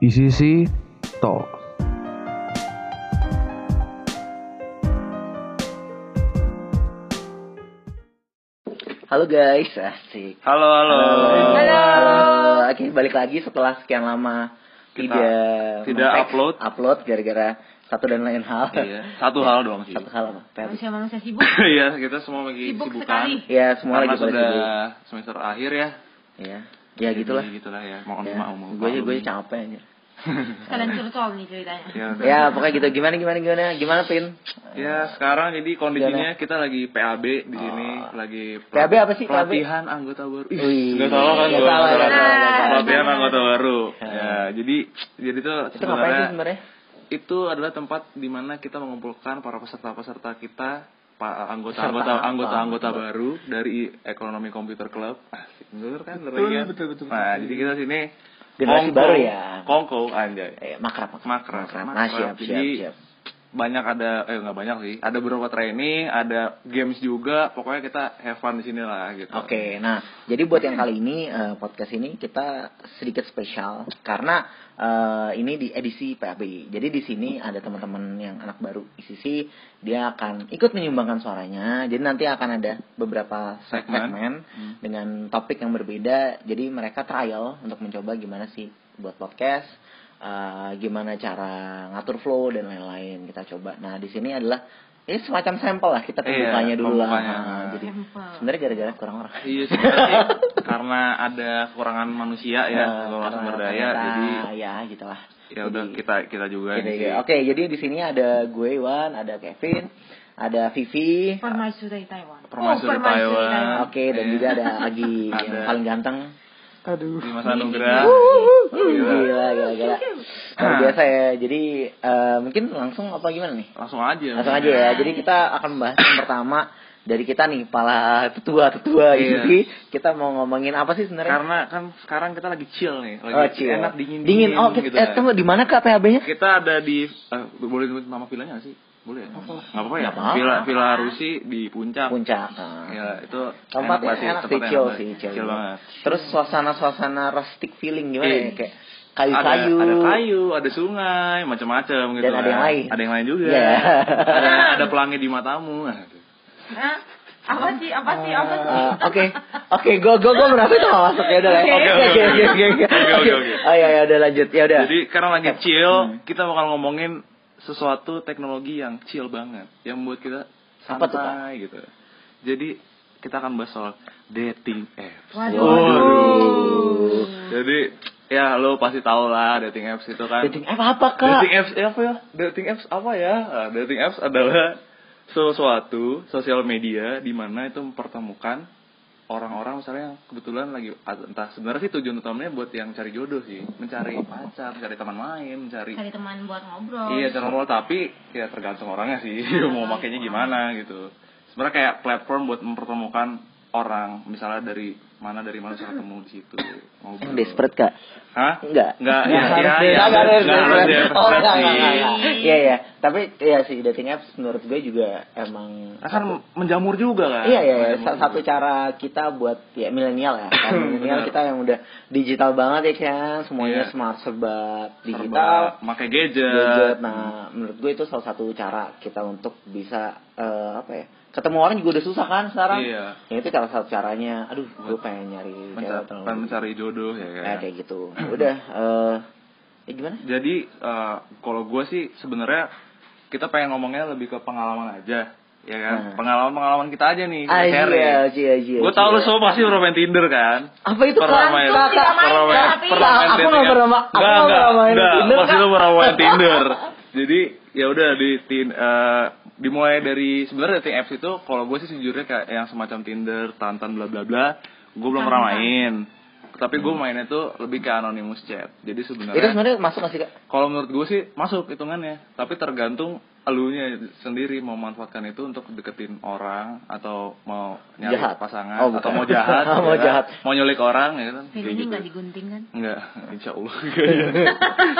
ICC Talk. Halo guys, asik. Halo, halo. Halo. Oke, balik lagi setelah sekian lama Kita tidak tidak upload. upload gara-gara satu dan lain hal. Iya, satu hal doang sih. Satu hal apa? Manusia-manusia sibuk. Iya, kita semua lagi Sibuk sibukan. sekali. Ya, semua Karena lagi pada sudah sibuk. semester akhir ya. Ya, ya gitulah. Jadi gitulah ya. Mohon Ya, maaf. gue gue capek aja. Sekalian curcol nih ceritanya. ya. Ya, pokoknya gitu. Gimana gimana gimana? Gimana, Pin? Ya, sekarang jadi kondisinya kita lagi PAB di sini, Oh. lagi PAB apa sih, PAB? Pelatihan anggota baru. Ih, Wih, nggak salah kan gua? salah, salah. Pelatihan anggota baru. Ya. Ya, jadi jadi tuh Itu ngapain sih sebenarnya sebenarnya? itu adalah tempat di mana kita mengumpulkan para peserta-peserta kita anggota-anggota anggota-anggota baru dari Ekonomi Komputer Club. Asik, bener kan? Betul, Betul, betul, betul, Nah, betul. jadi kita sini Generasi kongko- baru ya. Kongko anjay. Eh, makrab, Makrab, Nah, makrab. siap, siap, Jadi, siap. Banyak ada eh nggak banyak sih. Ada beberapa training, ada games juga. Pokoknya kita have fun di sini lah gitu. Oke, nah jadi buat yang kali ini eh, podcast ini kita sedikit spesial karena eh, ini di edisi PAB. Jadi di sini ada teman-teman yang anak baru ICC, dia akan ikut menyumbangkan suaranya. Jadi nanti akan ada beberapa Segmen. segmen Hmm. dengan topik yang berbeda. Jadi mereka trial untuk mencoba gimana sih buat podcast, eh, gimana cara ngatur flow dan lain-lain. Kita coba. Nah di sini adalah ini semacam sampel lah kita Iya, pembukanya dulu lah. Nah, jadi sebenarnya gara-gara kurang orang. Iya karena ada kekurangan manusia ya, Eh, kekurangan sumber daya, jadi ya gitu lah. ya udah Jadi, kita kita juga gitu. Oke, jadi di sini ada gue Iwan, ada Kevin, ada Vivi, Permaisuri Taiwan. Permaisuri Oh, permaisuri Taiwan. oke, dan Iya. juga ada Agi yang paling ganteng. Dimas Anugrah. Gila, gila, gila. Luar biasa ya. Jadi eh, mungkin langsung apa gimana nih? Langsung aja. Langsung aja ya. Jadi kita akan membahas yang pertama dari kita nih, para tetua-tetua Iya. ini. Kita mau ngomongin apa sih sebenarnya? Karena kan sekarang kita lagi chill nih, lagi Oh, chill. enak dingin Dingin. Oh, gitu eh, kan. tunggu di mana Kak PHB-nya? Kita ada di eh, boleh disebut nama villanya nggak sih? Boleh ya? Nggak apa-apa ya? Nggak apa-apa. Villa Villa Rusi di puncak. Puncak. Nah. Ya, itu sih, enak sih, tempatnya chill enak sih, banget. chill, Chill banget. Terus suasana-suasana rustic feeling gimana Iya. ya? Kayak Ada, kayu-kayu. ada kayu, ada sungai, macam-macam gitu. Dan ada yang lain. Ada yang lain juga. Iya. ada ada pelangi di matamu. Apa sih? Apa sih? Apa sih? Eh, Oke, oke, gue gue gue merasa itu nggak masuk ya udah lah. Oke, Oke, oke, oke, oke. oke, oke, Oke, oke, oke. oke. Oh ya, ya udah lanjut, ya udah. Jadi karena lagi chill, Hmm. kita bakal ngomongin sesuatu teknologi yang chill banget, yang membuat kita santai gitu. Jadi kita akan bahas soal dating apps. Waduh. Waduh. Jadi ya lo pasti tahu lah dating apps itu kan. Dating app apa kak? Dating apps ya apa ya? Dating apps apa ya? Ah, dating apps adalah sesuatu sosial media di mana itu mempertemukan orang-orang misalnya kebetulan lagi entah sebenarnya sih tujuan utamanya buat yang cari jodoh sih, mencari pacar, mencari teman main, mencari Cari teman buat ngobrol. Iya cara ngobrol tapi ya tergantung orangnya sih mau makainya gimana gitu. Sebenarnya kayak platform buat mempertemukan orang misalnya dari mana dari mana bisa ketemu di situ ngobrol. Yang desperate kak? Hah? Enggak. Enggak, ya, ya, ya, enggak, harus desperate. Oh, enggak, enggak. Iya, iya. Tapi ya sih dating apps menurut gue juga emang Akan menjamur juga kan? Iya iya, iya. Satu juga. cara kita buat ya milenial ya. Kan milenial kita yang udah digital banget ya kan, semuanya Iya. smart serba Serba digital. pakai gadget. gadget. Nah, menurut gue itu salah satu cara kita untuk bisa eh, apa ya? Ketemu orang juga udah susah kan sekarang. Iya. Ya itu salah satu caranya. Aduh, gue pengen nyari Mencari, cewek pengen mencari jodoh ya kan. Eh, kayak gitu. Udah eh ya gimana? Jadi eh, kalau gue sih sebenarnya kita pengen ngomongnya lebih ke pengalaman aja, ya kan? Nah. Pengalaman-pengalaman kita aja nih, kita Aja, sharing. aja, aja. Gue tau lu semua pasti pernah main Tinder kan? Apa itu Pernah Kak? main, pernah main, tapi- pernah main Aku nggak pernah aku Nggak, pernah main. Tinder, Pasti lu pernah main Tinder. Jadi ya udah di tin, eh, dimulai dari sebenarnya dating apps itu kalau gue sih sejujurnya kayak yang semacam Tinder, Tantan bla bla bla, gue belum pernah main. Tapi gue mainnya tuh lebih ke anonymous chat. Jadi Itu sebenarnya sebenarnya masuk nggak sih Kak? kalau menurut gue sih masuk hitungannya, tapi tergantung elunya sendiri mau manfaatkan itu untuk deketin orang atau mau nyari Jahat. pasangan Oh, atau mau jahat, mau ya kan? jahat. mau nyulik orang ya kan, kayak Filmnya gitu. nggak digunting kan? Enggak, insya Allah.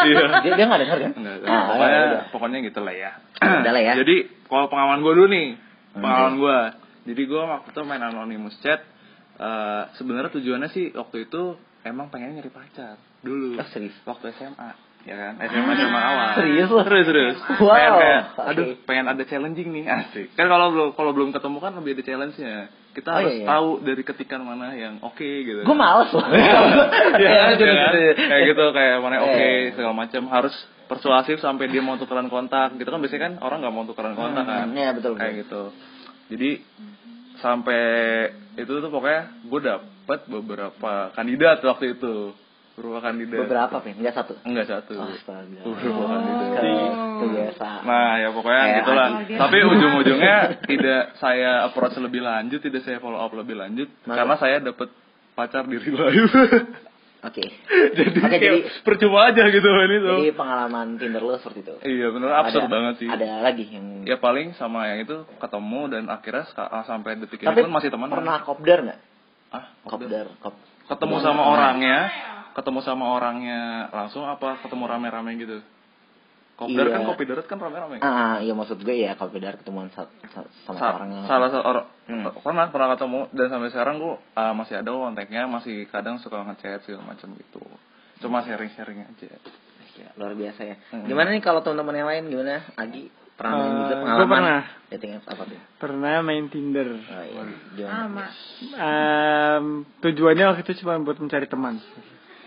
Iya. Dia dia nggak dengar kan? Enggak, Ah, pokoknya, ya pokoknya gitu lah ya. Udah lah ya. Jadi kalau pengalaman gue dulu nih, Hmm. pengalaman gue. Jadi gue waktu itu main anonymous chat. Eh, Sebenarnya tujuannya sih waktu itu emang pengen nyari pacar dulu. Oh, serius? Waktu SMA. ya kan SMA SMA awal Serius lo? serius serius Wow. pengen kayak aduh pengen ada challenging nih asik kan kalau belum kalau belum ketemu kan lebih ada challenge nya kita Oh, harus iya, iya. tahu dari ketikan mana yang oke gitu Gue males loh. ya, Ya, gitu, ya kan? kayak gitu kayak mana oke Eh. segala macam harus persuasif sampai dia mau tukeran kontak gitu kan biasanya kan orang nggak mau tukeran kontak kan Hmm, iya, betul, kayak gitu jadi sampai itu tuh pokoknya gue dapet beberapa kandidat waktu itu beberapa kandidat Beberapa pin, enggak satu. enggak satu Astaga. beberapa kandidat Itu biasa. Nah ya pokoknya Kayak gitulah. Tapi ujung-ujungnya tidak saya approach lebih lanjut, tidak saya follow up lebih lanjut Masa? karena saya dapat pacar di real life. Oke. jadi Oke, kayak jadi- percuma aja gitu ini tuh. Jadi pengalaman Tinder lo seperti itu. Iya bener absurd Ada- banget sih. Ada lagi yang Ya paling sama yang itu ketemu dan akhirnya ah, sampai detik ini Tapi pun masih teman. pernah kopdar nggak? Ah, Kopdar, kop. ketemu sama orangnya, ketemu sama orangnya langsung apa ketemu rame-rame gitu? Kopdar Iya. kan kopi darat kan rame-rame. Ah, iya maksud gue ya kopdar ketemuan sa- sa- sama Sa- orang yang salah satu orang Hmm. pernah pernah ketemu dan sampai sekarang gua uh, masih ada kontaknya masih kadang suka ngechat segala macam gitu cuma sharing sharing aja Ya, luar biasa ya. Hmm. Gimana nih kalau teman-teman yang lain gimana? Agi pernah main Eh, juga pengalaman? pernah. Dating apps apa tuh? Pernah main Tinder. Oh, iya. Gimana? Sama. Em, tujuannya waktu itu cuma buat mencari teman.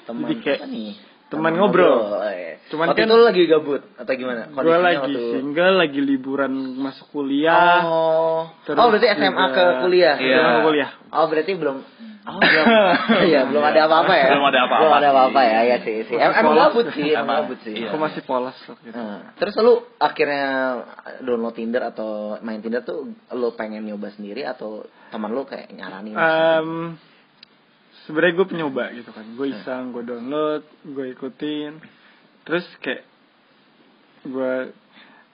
Teman Jadi kayak apa nih? Teman ngobrol. Iya. Cuman waktu kan- itu lagi gabut atau gimana? Gue lagi waktu- single, lagi liburan masuk kuliah. Oh. Terus oh, berarti SMA juga- ke kuliah. Iya. Ke kuliah. Oh, berarti belum Oh, belum. Iya, belum ada apa-apa ya. Belum ada apa-apa Belum ada apa-apa ya, ya sih. sih. Em- Emang Polos. gabut sih, emang Emang. gabut sih. Iya. Aku masih polos waktu itu. Nah, terus lu akhirnya download Tinder atau main Tinder tuh lu pengen nyoba sendiri atau teman lu kayak nyaranin? Em, sebenarnya gue penyoba gitu kan. Gue iseng, gue download, gue ikutin. Terus kayak gue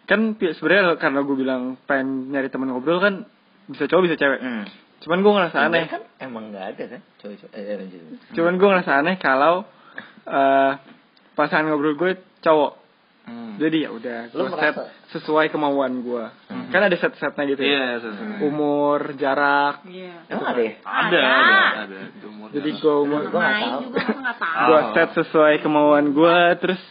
kan sebenarnya karena gue bilang pengen nyari teman ngobrol kan bisa cowok bisa cewek. Hmm. Cuman gue ngerasa aneh. kan emang nggak ada kan? Coba-coba. Eh, lanjut. Cuman gue ngerasa aneh kalau eh pasangan ngobrol gue cowok. Hmm. Jadi ya udah, gue set merasa- sesuai kemauan gue. Kan ada set-setnya gitu iya ya. sesuai. Umur, jarak. Iya. Emang ada ya? ada Ada. ada ada Itu umur Jadi gue umur, gue Oh. set sesuai kemauan gue. Terus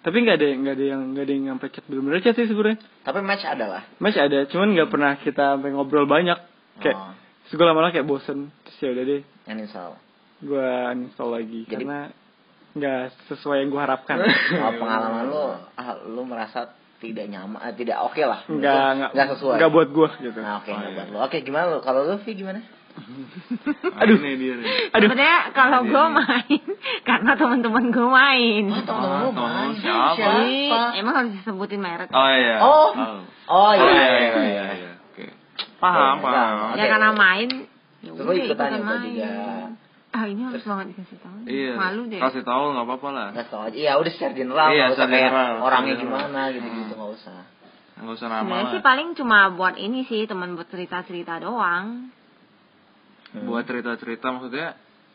tapi nggak ada nggak ada yang nggak ada yang sampai chat belum bener chat sih sebenarnya. Tapi match ada lah. Masih ada, cuman nggak pernah kita sampai ngobrol banyak. Kayak Oh, gue lama-lama kayak bosen. Terus ya udah deh, yang install. gue uninstall lagi Jadi- karena nggak sesuai yang gue harapkan. Oh, pengalaman lu, ah, lu merasa tidak nyaman, eh, tidak oke lah. nggak nggak nggak sesuai. nggak buat gue gitu. Nah, oke, nggak buat lu. Oke, gimana lu? Kalau lu, Vi, gimana? Aduh. ini dia nih Aduh. Sebenarnya kalau gue main karena teman-teman gue main. Lu temen lu main. siapa? Ih, emang harus disebutin merek. oh iya Oh. oh, Oh, iya, Oh, iya, iya, iya. iya oke paham paham. Ya karena main. Ya ikutan ikutan main. juga. Ah ini harus banget dikasih tahu. iya Malu deh. kasih tahu nggak apa-apa lah Nggak tahu aja. Iya, udah secara general. Iya, nggak usah kayak general, orangnya general. gimana gitu-gitu, nggak usah. nggak usah nama Sebenarnya sih paling cuma buat ini sih teman buat cerita-cerita doang. Hmm. buat cerita-cerita maksudnya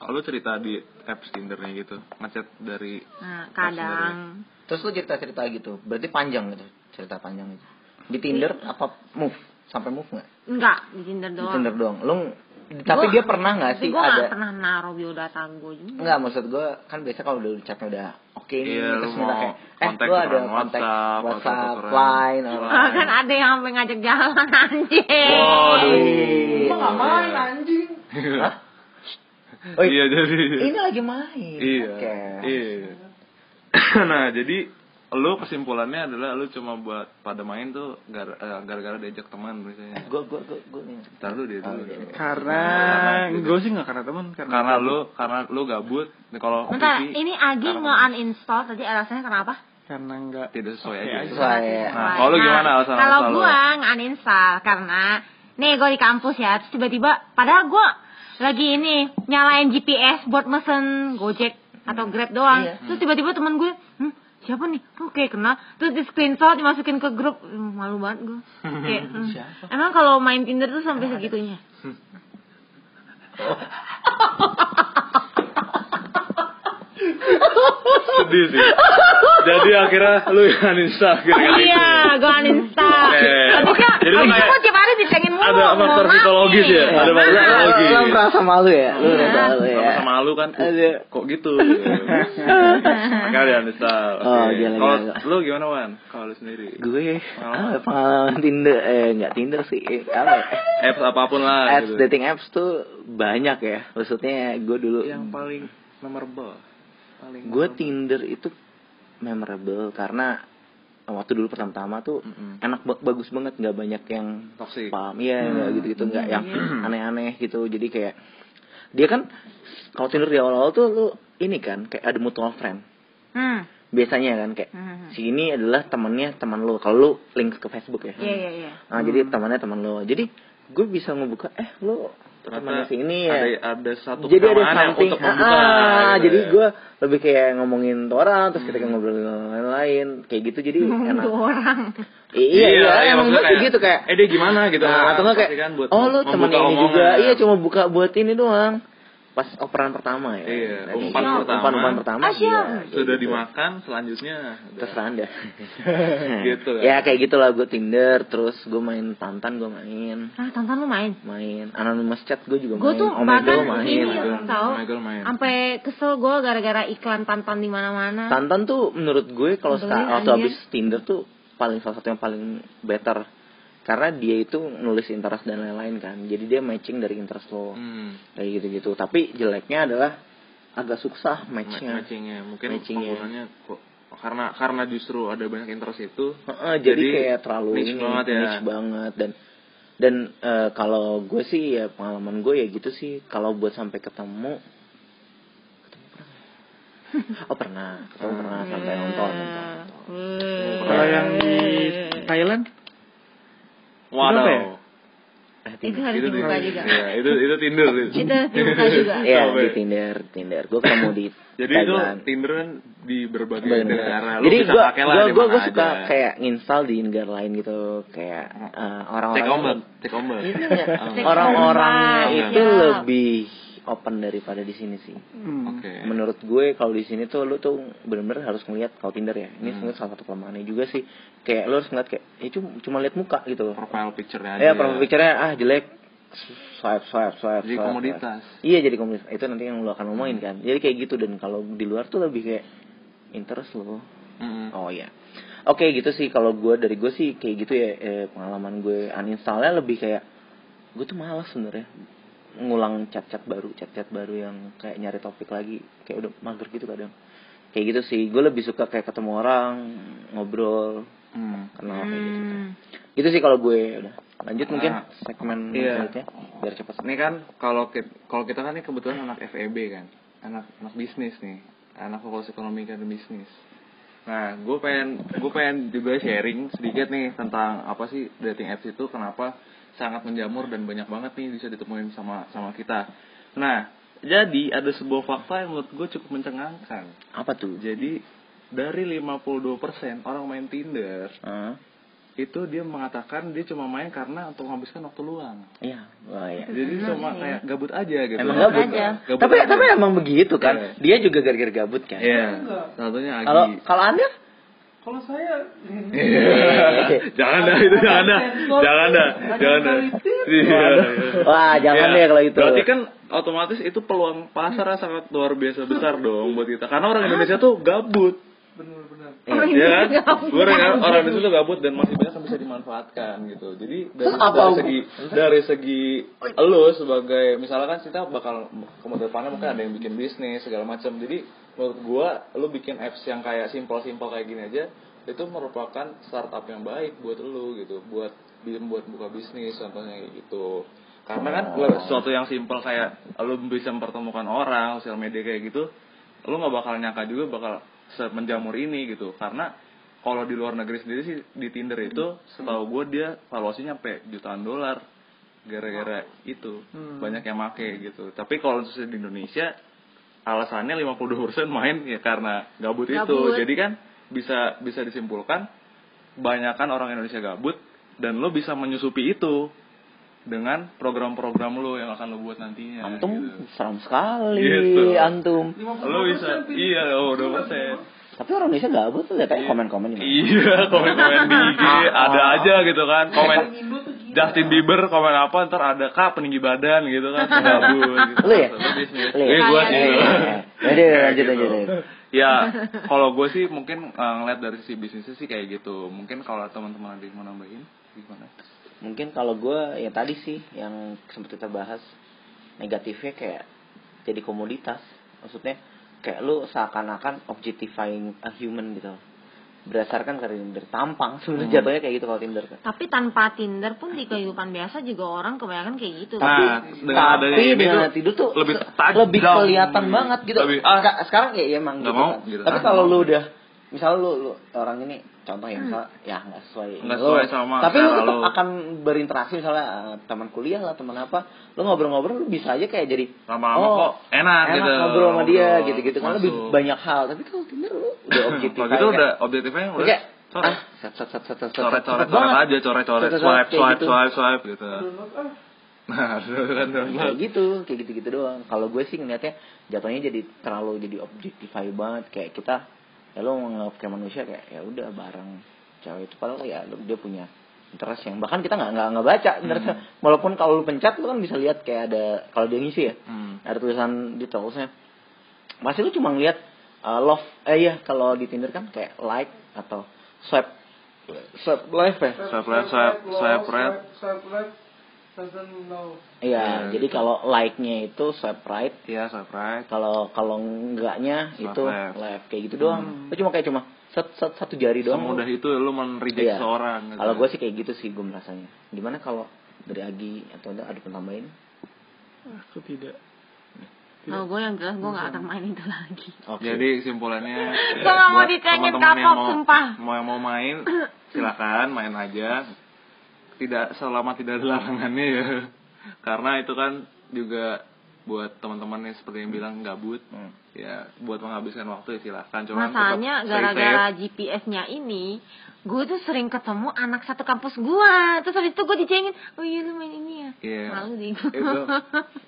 lu cerita di apps Tindernya gitu ngechat dari Nah, kadang Terus lu cerita-cerita gitu, berarti panjang gitu, cerita panjang gitu. Di Tinder apa move? Sampai move nggak? enggak di Tinder Di doang. Tinder doang. Lu tapi Gua- dia pernah nggak sih Gue gak ada? pernah naruh biodata gue juga. Enggak, maksud gue kan biasa kalau udah chatnya udah oke nih, Iya, terus minta kayak, eh kontak lu ada kontak WhatsApp, WhatsApp, Line, Ah, kan ada yang sampai ngajak jalan anjing. Waduh. Emang nggak main, anjing. Hah? Oh, iya jadi Ini lagi main. iya Oke. iya nah jadi lu kesimpulannya adalah lu cuma buat pada main tuh gara- eh, gara-gara diajak teman biasanya Gue gue gue gue nih. Ntar lu deh Oh, dulu iya. deh. Karena gue sih nggak karena teman karena, karena lu karena lu gabut nih kalau Bentar, ini Agi nge-uninstall tadi alasannya kenapa? karena nggak tidak sesuai Oke aja. Sesuai. Nah, kalau lu gimana alasan Kalau alasan lu? gua nge-uninstall karena nih gue di kampus ya, terus tiba-tiba padahal gua lagi ini nyalain GPS buat mesen Gojek atau Grab doang. Iya. Terus tiba-tiba teman gue, "Hmm, siapa nih? Oke, kenal. Terus di screenshot dimasukin ke grup. Malu banget gue. Kayak, hmm. Emang kalau main Tinder tuh sampai segitunya? sedih sih jadi akhirnya lu yang uninstall gara-gara itu Iya, gue uninstall. Oke. Habisnya, Jadi lu habisnya kayak- tiap hari dicengin ada faktor psikologis ya ada faktor Lo, psikologis lo merasa malu ya? Merasa Iya. malu ya? sama malu kan kok gitu makanya uninstall Oh, gila, kalau gila. lu gimana Wan kalau lu sendiri Gue Pengalaman. Tinder eh nggak Tinder sih eh, apa ya? apps apa pun lah apps gitu. dating apps tuh banyak ya maksudnya gue dulu yang paling memorable gue memorable. Tinder itu memorable karena waktu dulu pertama-tama tuh Mm-mm. enak ba- bagus banget nggak banyak yang toxic spam iya nggak gitu gitu nggak yang Hmm. aneh-aneh gitu jadi kayak dia kan kalau Tinder di awal-awal tuh lu ini kan kayak ada mutual friend Hmm. biasanya kan kayak Hmm. si ini adalah temannya teman lu kalau lu link ke Facebook ya Iya, iya, iya. Nah, jadi temannya teman lo. Jadi gue bisa ngebuka eh lo temannya si ini ya. ada ada satu jadi ada something. untuk membuka Ah, gitu jadi ya. gue lebih kayak ngomongin tuh orang terus kita kayak ngobrol dengan orang lain kayak gitu jadi enak. Dua orang. I- iya, iya, emang gue kayak gitu kayak eh dia gimana gitu Nah, atau enggak kayak, kan buat oh lu temen ini omongan. juga, iya cuma buka buat ini doang. Pas operan pertama ya. Iya, Tadi. umpan Iya, pertama. Umpan-umpan pertama. Ah, siap. iya, sudah gitu. dimakan selanjutnya Terserah anda. Gitu kan. Ya kayak gitulah gue Tinder, terus gue main Tantan gue main, Ah, Tantan lu main. main Anonymous Chat gue juga Gue main, tuh Omegle bahkan main. ini Omegle. tahu. Main. Sampai kesel gue gara-gara iklan Tantan di mana-mana. Tantan tuh menurut gue kalau waktu habis Tinder tuh paling salah satu yang paling better karena dia itu nulis interest dan lain-lain kan. Jadi dia matching dari interest lo. Hmm. kayak gitu-gitu. Tapi jeleknya adalah agak susah Ma- matchnya. matchingnya. Mungkin Matchingnya. kok karena karena justru ada banyak interest itu. Heeh, jadi, Jadi, kayak terlalu niche ini banget ya. niche banget. Dan dan eh, kalau gue sih ya pengalaman gue ya gitu sih. Kalau buat sampai ketemu ketemu pernah oh pernah. Ketemu pernah sampai nonton nonton. Kalau yang di Thailand waduh Berapa ya? Eh, Itu Tinder. harus itu dibuka di- juga. iya, itu itu Tinder itu. Itu dibuka juga. Iya di Tinder, Tinder. Gue ketemu di Jadi itu. Tinder kan di berbagai Banyak negara. Lu Jadi bisa gue pakai lah gue mana suka aja. kayak install di negara lain gitu kayak eh, orang-orang take ombak, take. Take orang-orangnya ombak, itu lebih open daripada di sini sih. Hmm. Oke. Menurut gue kalau di sini tuh lu tuh bener-bener harus ngeliat kalau Tinder ya. Ini Hmm. sebenarnya salah satu kelemahannya juga sih. Kayak lu harus ngeliat kayak ya cuma, cuma lihat muka gitu. Profile picture-nya aja. Ya, profile picture-nya ah jelek swipe swipe swipe Jadi swipe, komoditas. swipe. iya jadi komoditas itu nanti yang lu akan ngomongin kan jadi kayak gitu dan kalau di luar tuh lebih kayak interest lo Mm-mm. oh iya oke gitu sih kalau gue dari gue sih kayak gitu ya eh, pengalaman gue uninstallnya lebih kayak gue tuh malas sebenarnya ngulang chat-chat baru chat-chat baru yang kayak nyari topik lagi kayak udah mager gitu kadang kayak gitu sih gue lebih suka kayak ketemu orang ngobrol Hmm. kenal kayak gitu Hmm. itu sih kalau gue udah lanjut mungkin Nah, segmen iya. selanjutnya biar cepet Ini kan kalau kita, kalau kita kan ini kebetulan anak FEB kan, anak anak bisnis nih, anak fakultas ekonomi dan bisnis. Nah, gue pengen gue pengen juga sharing sedikit nih tentang apa sih dating apps itu, kenapa sangat menjamur dan banyak banget nih bisa ditemuin sama sama kita. Nah, jadi ada sebuah fakta yang menurut gue cukup mencengangkan. apa tuh Jadi dari 52% orang main Tinder Ah, itu dia mengatakan dia cuma main karena untuk menghabiskan waktu luang. iya wah iya Jadi cuma kayak gabut aja gitu. Emang Gabut aja. Gabut tapi aja. tapi emang begitu kan Iya. dia juga gara-gara gabut kan Iya. Satunya Agi. kalau kalau anda Kalau saya jangan dah itu jangan dah. Jangan dah. Jangan dah. Iya. wah jangan Iya. deh kalau itu Berarti kan otomatis itu peluang pasar sangat luar biasa besar dong buat kita. Karena orang Indonesia tuh gabut. Orang Iya kan? Indonesia gabut. Gue orang orang Indonesia tuh gabut dan masih banyak yang bisa dimanfaatkan gitu. Jadi dari, segi dari segi lo sebagai misalnya kan kita bakal ke depannya mungkin ada yang bikin bisnis segala macam. Jadi menurut gua lo bikin apps yang kayak simpel-simpel kayak gini aja itu merupakan startup yang baik buat lo gitu. Buat buat buka bisnis contohnya gitu. Karena kan sesuatu yang simpel kayak lo bisa mempertemukan orang, sosial media kayak gitu, lo nggak bakal nyangka juga bakal semenjamur ini gitu. Karena kalau di luar negeri sendiri sih di Tinder itu setahu gue dia valuasinya sampai jutaan dolar gara-gara itu. Banyak yang make gitu. Tapi kalau di Indonesia alasannya 52% main ya karena gabut, itu Gabut. jadi kan bisa bisa disimpulkan banyakkan orang Indonesia gabut dan lo bisa menyusupi itu dengan program-program lo yang akan lo buat nantinya antum gitu. seram sekali Gitu. antum lo bisa iya oh dua persen tapi orang Indonesia gabut tuh lihat aja komen-komen. Iya, komen-komen di IG ada aja gitu kan. Komen Justin Bieber komen apa ntar ada kak peninggi badan gitu kan gabut gitu. Lu ya? Lu ya? Sih. Eh, eh, eh. Yaudah, Kayak lanjut, gitu. lanjut, lanjut. Ya, kalau gue sih mungkin uh, ngeliat dari sisi bisnisnya sih kayak gitu. Mungkin kalau teman-teman ada yang mau nambahin gimana? Mungkin kalau gue ya tadi sih yang sempat kita bahas negatifnya kayak jadi komoditas. Maksudnya kayak lu seakan-akan objectifying a human gitu. Berdasarkan dari Tinder tampang sebenarnya Hmm. jatuhnya kayak gitu kalau Tinder kan. Tapi tanpa Tinder pun di kehidupan biasa juga orang kebanyakan kayak gitu. Nah, dengan adanya tapi ini dengan tuh Tinder tuh lebih tajam. lebih kelihatan banget gitu. Lebih, ah. Sekarang ya, ya emang gitu mau, kan. gitu. Tapi kalau lu udah misal lu, lu orang ini contoh ya misal ya nggak sesuai Nggak lu. sesuai sama tapi lu tetap lu. akan berinteraksi misalnya eh, teman kuliah lah teman apa lu ngobrol-ngobrol lu bisa aja kayak jadi Lama-lama oh, kok enak gitu, ngobrol sama dia gitu-gitu kan lebih banyak hal. Tapi kalau Tinder lu udah objektif Kalau gitu udah objektifnya udah kayak coret. ah set set set set set coret coret coret aja coret coret. Swipe swipe gitu. swipe swipe gitu. Nah, kan kayak gitu kayak gitu gitu doang. Kalau gue sih ngeliatnya jatuhnya jadi terlalu jadi objectify banget. Kayak kita ya lo menganggap kayak manusia kayak ya udah bareng cewek itu padahal ya lo dia punya interest yang bahkan kita nggak nggak nggak baca interest walaupun kalau lu pencet lu kan bisa lihat kayak ada kalau dia ngisi ya Hmm. ada tulisan di terusnya masih lu cuma ngeliat uh, love eh iya kalau di Tinder kan kayak like atau swipe swipe left ya Swipe left, swipe swipe right. Swipe left. Iya Ya, jadi kalau like-nya itu swipe right Iya, swipe right. kalau kalau enggaknya Swipe itu left. left. kayak gitu doang itu cuma kayak cuma set, set, satu jari doang Semudah itu lu men-reject Iya. seorang. gitu. kalau gue sih kayak gitu sih gue merasanya gimana kalau dari Agi atau ada ada penambahin Aku tidak. Nah, gue yang jelas gue gak akan main itu lagi. oke Jadi kesimpulannya Gua nggak mau dicengin kapok, sumpah. Mau yang mau main silakan main aja. Tidak selama tidak ada larangannya ya. Karena itu kan juga buat teman-teman yang seperti yang bilang gabut. Hmm. Ya, buat menghabiskan waktu ya silakan. Cuman Masalahnya gara-gara. GPS-nya ini, gue tuh sering ketemu anak satu kampus gue. Terus habis itu gue dicengin, oh iya lu main ini ya. Iya. Malu deh gue.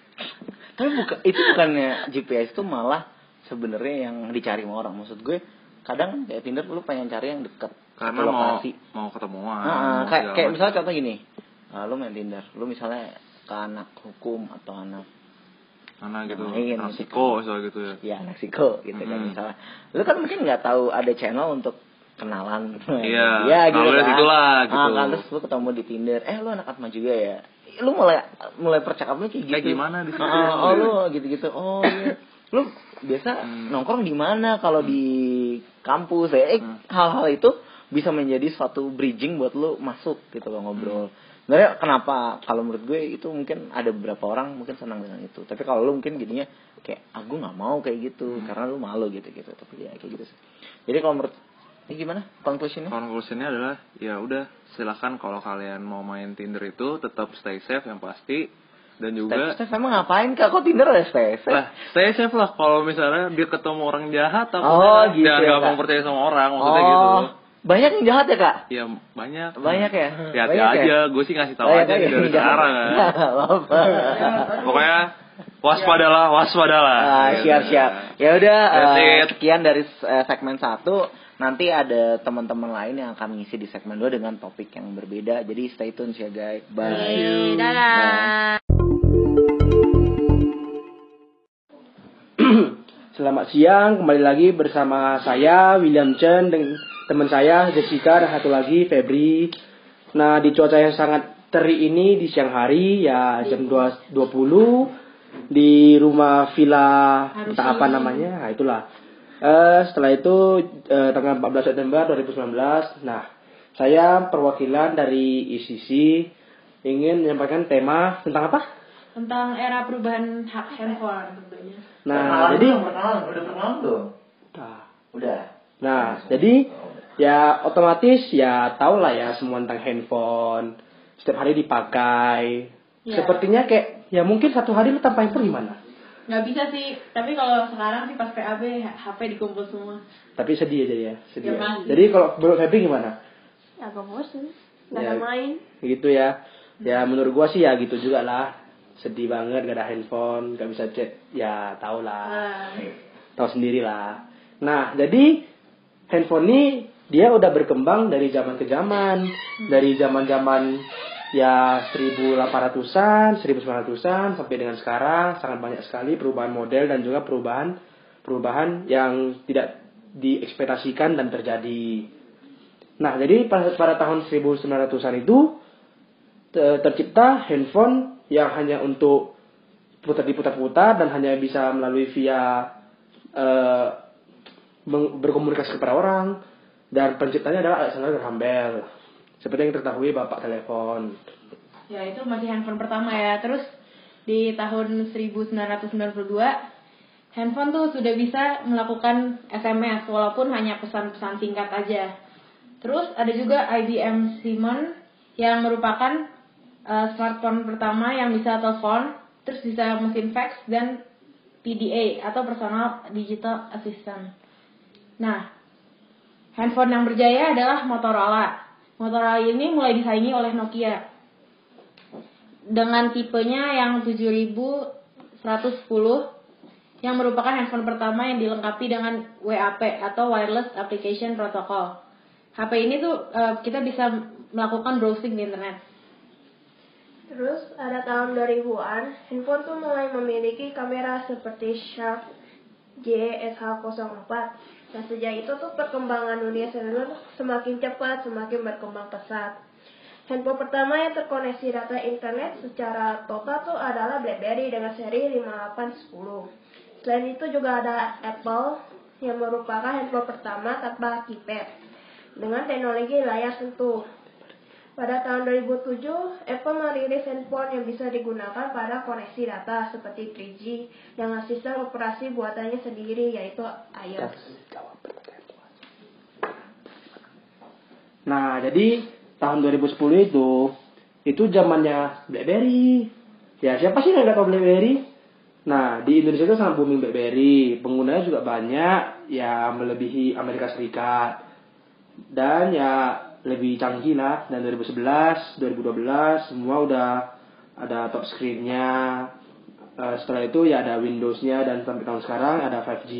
Tapi bukan itu bukannya GPS itu malah sebenarnya yang dicari sama orang maksud gue kadang kayak Tinder lu pengen cari yang dekat Karena mau lokasi mau ketemuan. Ah, mau kayak kayak misalnya contoh gini ah, lu main Tinder lu misalnya ke anak hukum atau anak mana gitu. Main Anak gitu. psiko soal gitu ya. ya anak psiko gitu kan Hmm. misalnya lu kan mungkin nggak tahu ada channel untuk kenalan Iya, ya gitu kan gitulah, gitu. Ah, kan terus lu ketemu di Tinder eh lu anak Atma juga ya lu mulai mulai percakapannya kayak gitu Kayak gimana di situ? Ah, oh lu gitu gitu oh iya lu biasa Hmm. nongkrong di mana kalau di kampus ya eh Hmm. hal-hal itu bisa menjadi suatu bridging buat lu masuk gitu loh ngobrol Sebenarnya kenapa kalau menurut gue itu mungkin ada beberapa orang mungkin senang dengan itu. Tapi kalau lu mungkin jadinya kayak aku nggak mau kayak gitu karena lu malu gitu gitu. Tapi ya kayak gitu sih. Jadi kalau menurut ini gimana conclusionnya? Conclusionnya adalah ya udah silakan kalau kalian mau main Tinder itu tetap stay safe yang pasti dan juga Steph, Steph emang ngapain kak? Kok Tinder ada Steph? lah stay safe lah kalau misalnya dia ketemu orang jahat atau Oh, gitu jangan ya, gampang percaya sama orang maksudnya oh, gitu banyak yang jahat ya kak? ya banyak Banyak ya? hati Banyak ya? aja gue sih ngasih tahu Banyak aja ya? dari Jahat. sekarang kan pokoknya waspadalah waspadalah Ah, Gitu. siap siap. Ya udah it. sekian dari eh, segmen satu. Nanti ada teman-teman lain yang akan ngisi di segmen 2 dengan topik yang berbeda. Jadi stay tune ya guys. Bye. Dadah. Selamat siang, kembali lagi bersama saya William Chen dengan teman saya Jessica dan satu lagi Febri. Nah, di cuaca yang sangat terik ini di siang hari ya jam 2.20 di rumah villa entah apa namanya, nah, itulah. Eh, setelah itu eh, tanggal 14 September 2019. Nah, saya perwakilan dari ICC ingin menyampaikan tema tentang apa? tentang era perubahan hak handphone tentunya. Nah, jadi perkenalan, udah perkenalan tuh. Nah, Udah. Nah, jadi ya otomatis ya tau lah ya semua tentang handphone. Setiap hari dipakai. Ya. Sepertinya kayak ya mungkin satu hari lu tanpa handphone gimana? Nggak bisa sih, tapi kalau sekarang sih pas PAB HP dikumpul semua. Tapi sedih aja ya, sedih. Ya, ya. Jadi kalau menurut Febri gimana? Ya gak bosen, nggak Ya. ada main. Gitu ya. Ya menurut gua sih ya gitu juga lah. Sedih banget gak ada handphone, gak bisa chat. Ya tau lah. Nah, tahu sendiri lah. Nah, jadi handphone ini dia udah berkembang dari zaman ke zaman, dari zaman-zaman ya 1800-an, 1900-an sampai dengan sekarang sangat banyak sekali perubahan model dan juga perubahan perubahan yang tidak diekspektasikan dan terjadi. Nah, jadi pada, pada tahun 1900-an itu te- tercipta handphone yang hanya untuk putar diputar-putar dan hanya bisa melalui via meng- berkomunikasi kepada orang dan penciptanya adalah Alexander Graham Bell. Seperti yang diketahui Bapak telepon. Ya itu masih handphone pertama ya. Terus di tahun 1992 handphone tuh sudah bisa melakukan SMS walaupun hanya pesan-pesan singkat aja. Terus ada juga IBM Simon yang merupakan uh, smartphone pertama yang bisa telepon, terus bisa mesin fax dan PDA atau personal digital assistant. Nah, handphone yang berjaya adalah Motorola. Motorola ini mulai disaingi oleh Nokia dengan tipenya yang 7110 yang merupakan handphone pertama yang dilengkapi dengan WAP atau Wireless Application Protocol. HP ini tuh eh, kita bisa melakukan browsing di internet. Terus ada tahun 2000-an, handphone tuh mulai memiliki kamera seperti Sharp JSH04. Nah sejak itu tuh perkembangan dunia seluler semakin cepat, semakin berkembang pesat. Handphone pertama yang terkoneksi data internet secara total tuh adalah BlackBerry dengan seri 5810. Selain itu juga ada Apple yang merupakan handphone pertama tanpa keypad dengan teknologi layar sentuh. Pada tahun 2007, Apple merilis handphone yang bisa digunakan pada koneksi data seperti 3G dengan sistem operasi buatannya sendiri yaitu iOS. Nah, jadi tahun 2010 itu itu zamannya BlackBerry. Ya, siapa sih yang nggak tahu BlackBerry? Nah, di Indonesia itu sangat booming BlackBerry. Penggunanya juga banyak, ya melebihi Amerika Serikat. Dan ya lebih canggih lah. Dan 2011, 2012 semua udah ada top screen-nya. Eh, setelah itu ya ada Windows-nya dan sampai tahun sekarang ada 5G.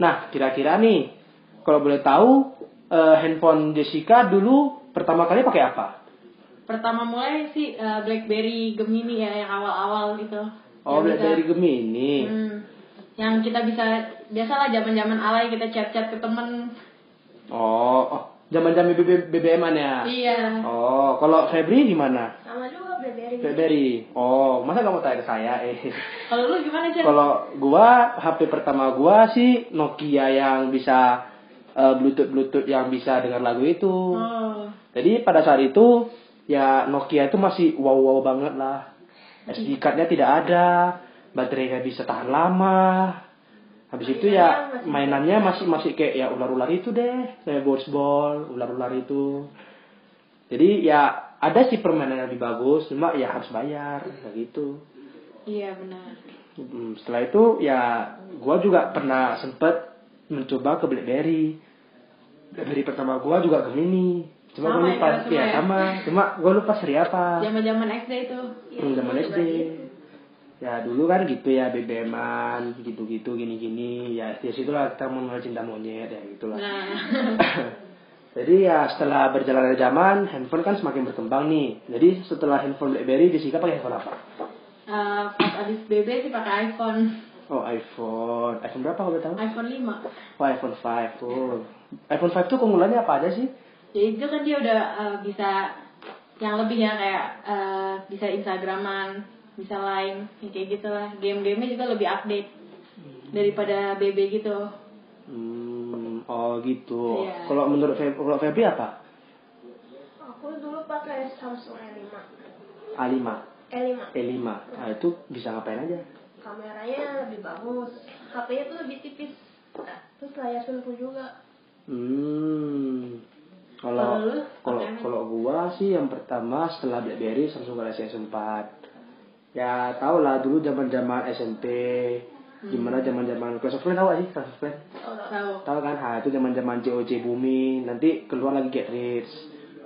Nah, kira-kira nih kalau boleh tahu eh, handphone Jessica dulu pertama kali pakai apa? Pertama mulai sih eh, BlackBerry Gemini ya yang awal-awal gitu. Oh, Yang BlackBerry Gemini. Hmm, yang kita bisa biasalah zaman-zaman alay kita chat-chat ke temen. Oh, oh, zaman-zaman BB BBM-an ya. Iya. Oh, kalau Febri gimana? Sama juga BlackBerry. BlackBerry. Oh, masa kamu tanya ke saya? Eh. Kalau lu gimana Chan? Kalau gua HP pertama gua sih Nokia yang bisa eh, Bluetooth Bluetooth yang bisa dengar lagu itu. Oh. Jadi pada saat itu ya Nokia itu masih wow wow banget lah. SD card-nya tidak ada, baterainya bisa tahan lama. Habis itu ya mainannya masih masih kayak ya ular-ular itu deh, kayak ball, ular-ular itu. Jadi ya ada sih permainan yang lebih bagus, cuma ya harus bayar kayak gitu. Iya benar. Hmm, setelah itu ya gua juga pernah sempet mencoba ke BlackBerry. BlackBerry pertama gua juga Gemini. Cuma gua ya, lupa semua ya, ya? sama. Cuma gua lupa seri apa. Zaman-zaman SD itu. Hmm, zaman SD. Ya dulu kan gitu ya BBM-an gitu-gitu gini-gini ya ya situlah kita mengenal cinta monyet ya gitulah. Nah. Jadi ya setelah berjalannya zaman handphone kan semakin berkembang nih. Jadi setelah handphone BlackBerry Jessica pakai handphone apa? Eh, pas abis BB sih pakai iPhone. Oh iPhone. iPhone berapa kalau tahu? iPhone 5. Oh iPhone 5 tuh. iPhone 5 tuh keunggulannya apa aja sih? Ya itu kan dia udah eh, bisa yang lebih ya kayak eh, bisa Instagraman, bisa lain, kayak gitu lah. Game-gamenya juga lebih update daripada BB gitu. Hmm, oh gitu. Iya. Kalau menurut Feb kalau Febri apa? Aku dulu pakai Samsung E5. A5, E5. E5. Nah, itu bisa ngapain aja? Kameranya lebih bagus. HP-nya tuh lebih tipis. Nah, terus layar sentuh juga. Hmm. Kalau Kalau kalau gua sih yang pertama setelah BlackBerry Samsung Galaxy S4. Ya tau lah dulu zaman-zaman SMP. Gimana zaman-zaman Clash of Clans tau gak sih Clash of Clans? Tahu. Tahu kan? Ha, itu zaman-zaman COC booming. Nanti keluar lagi Get Rich.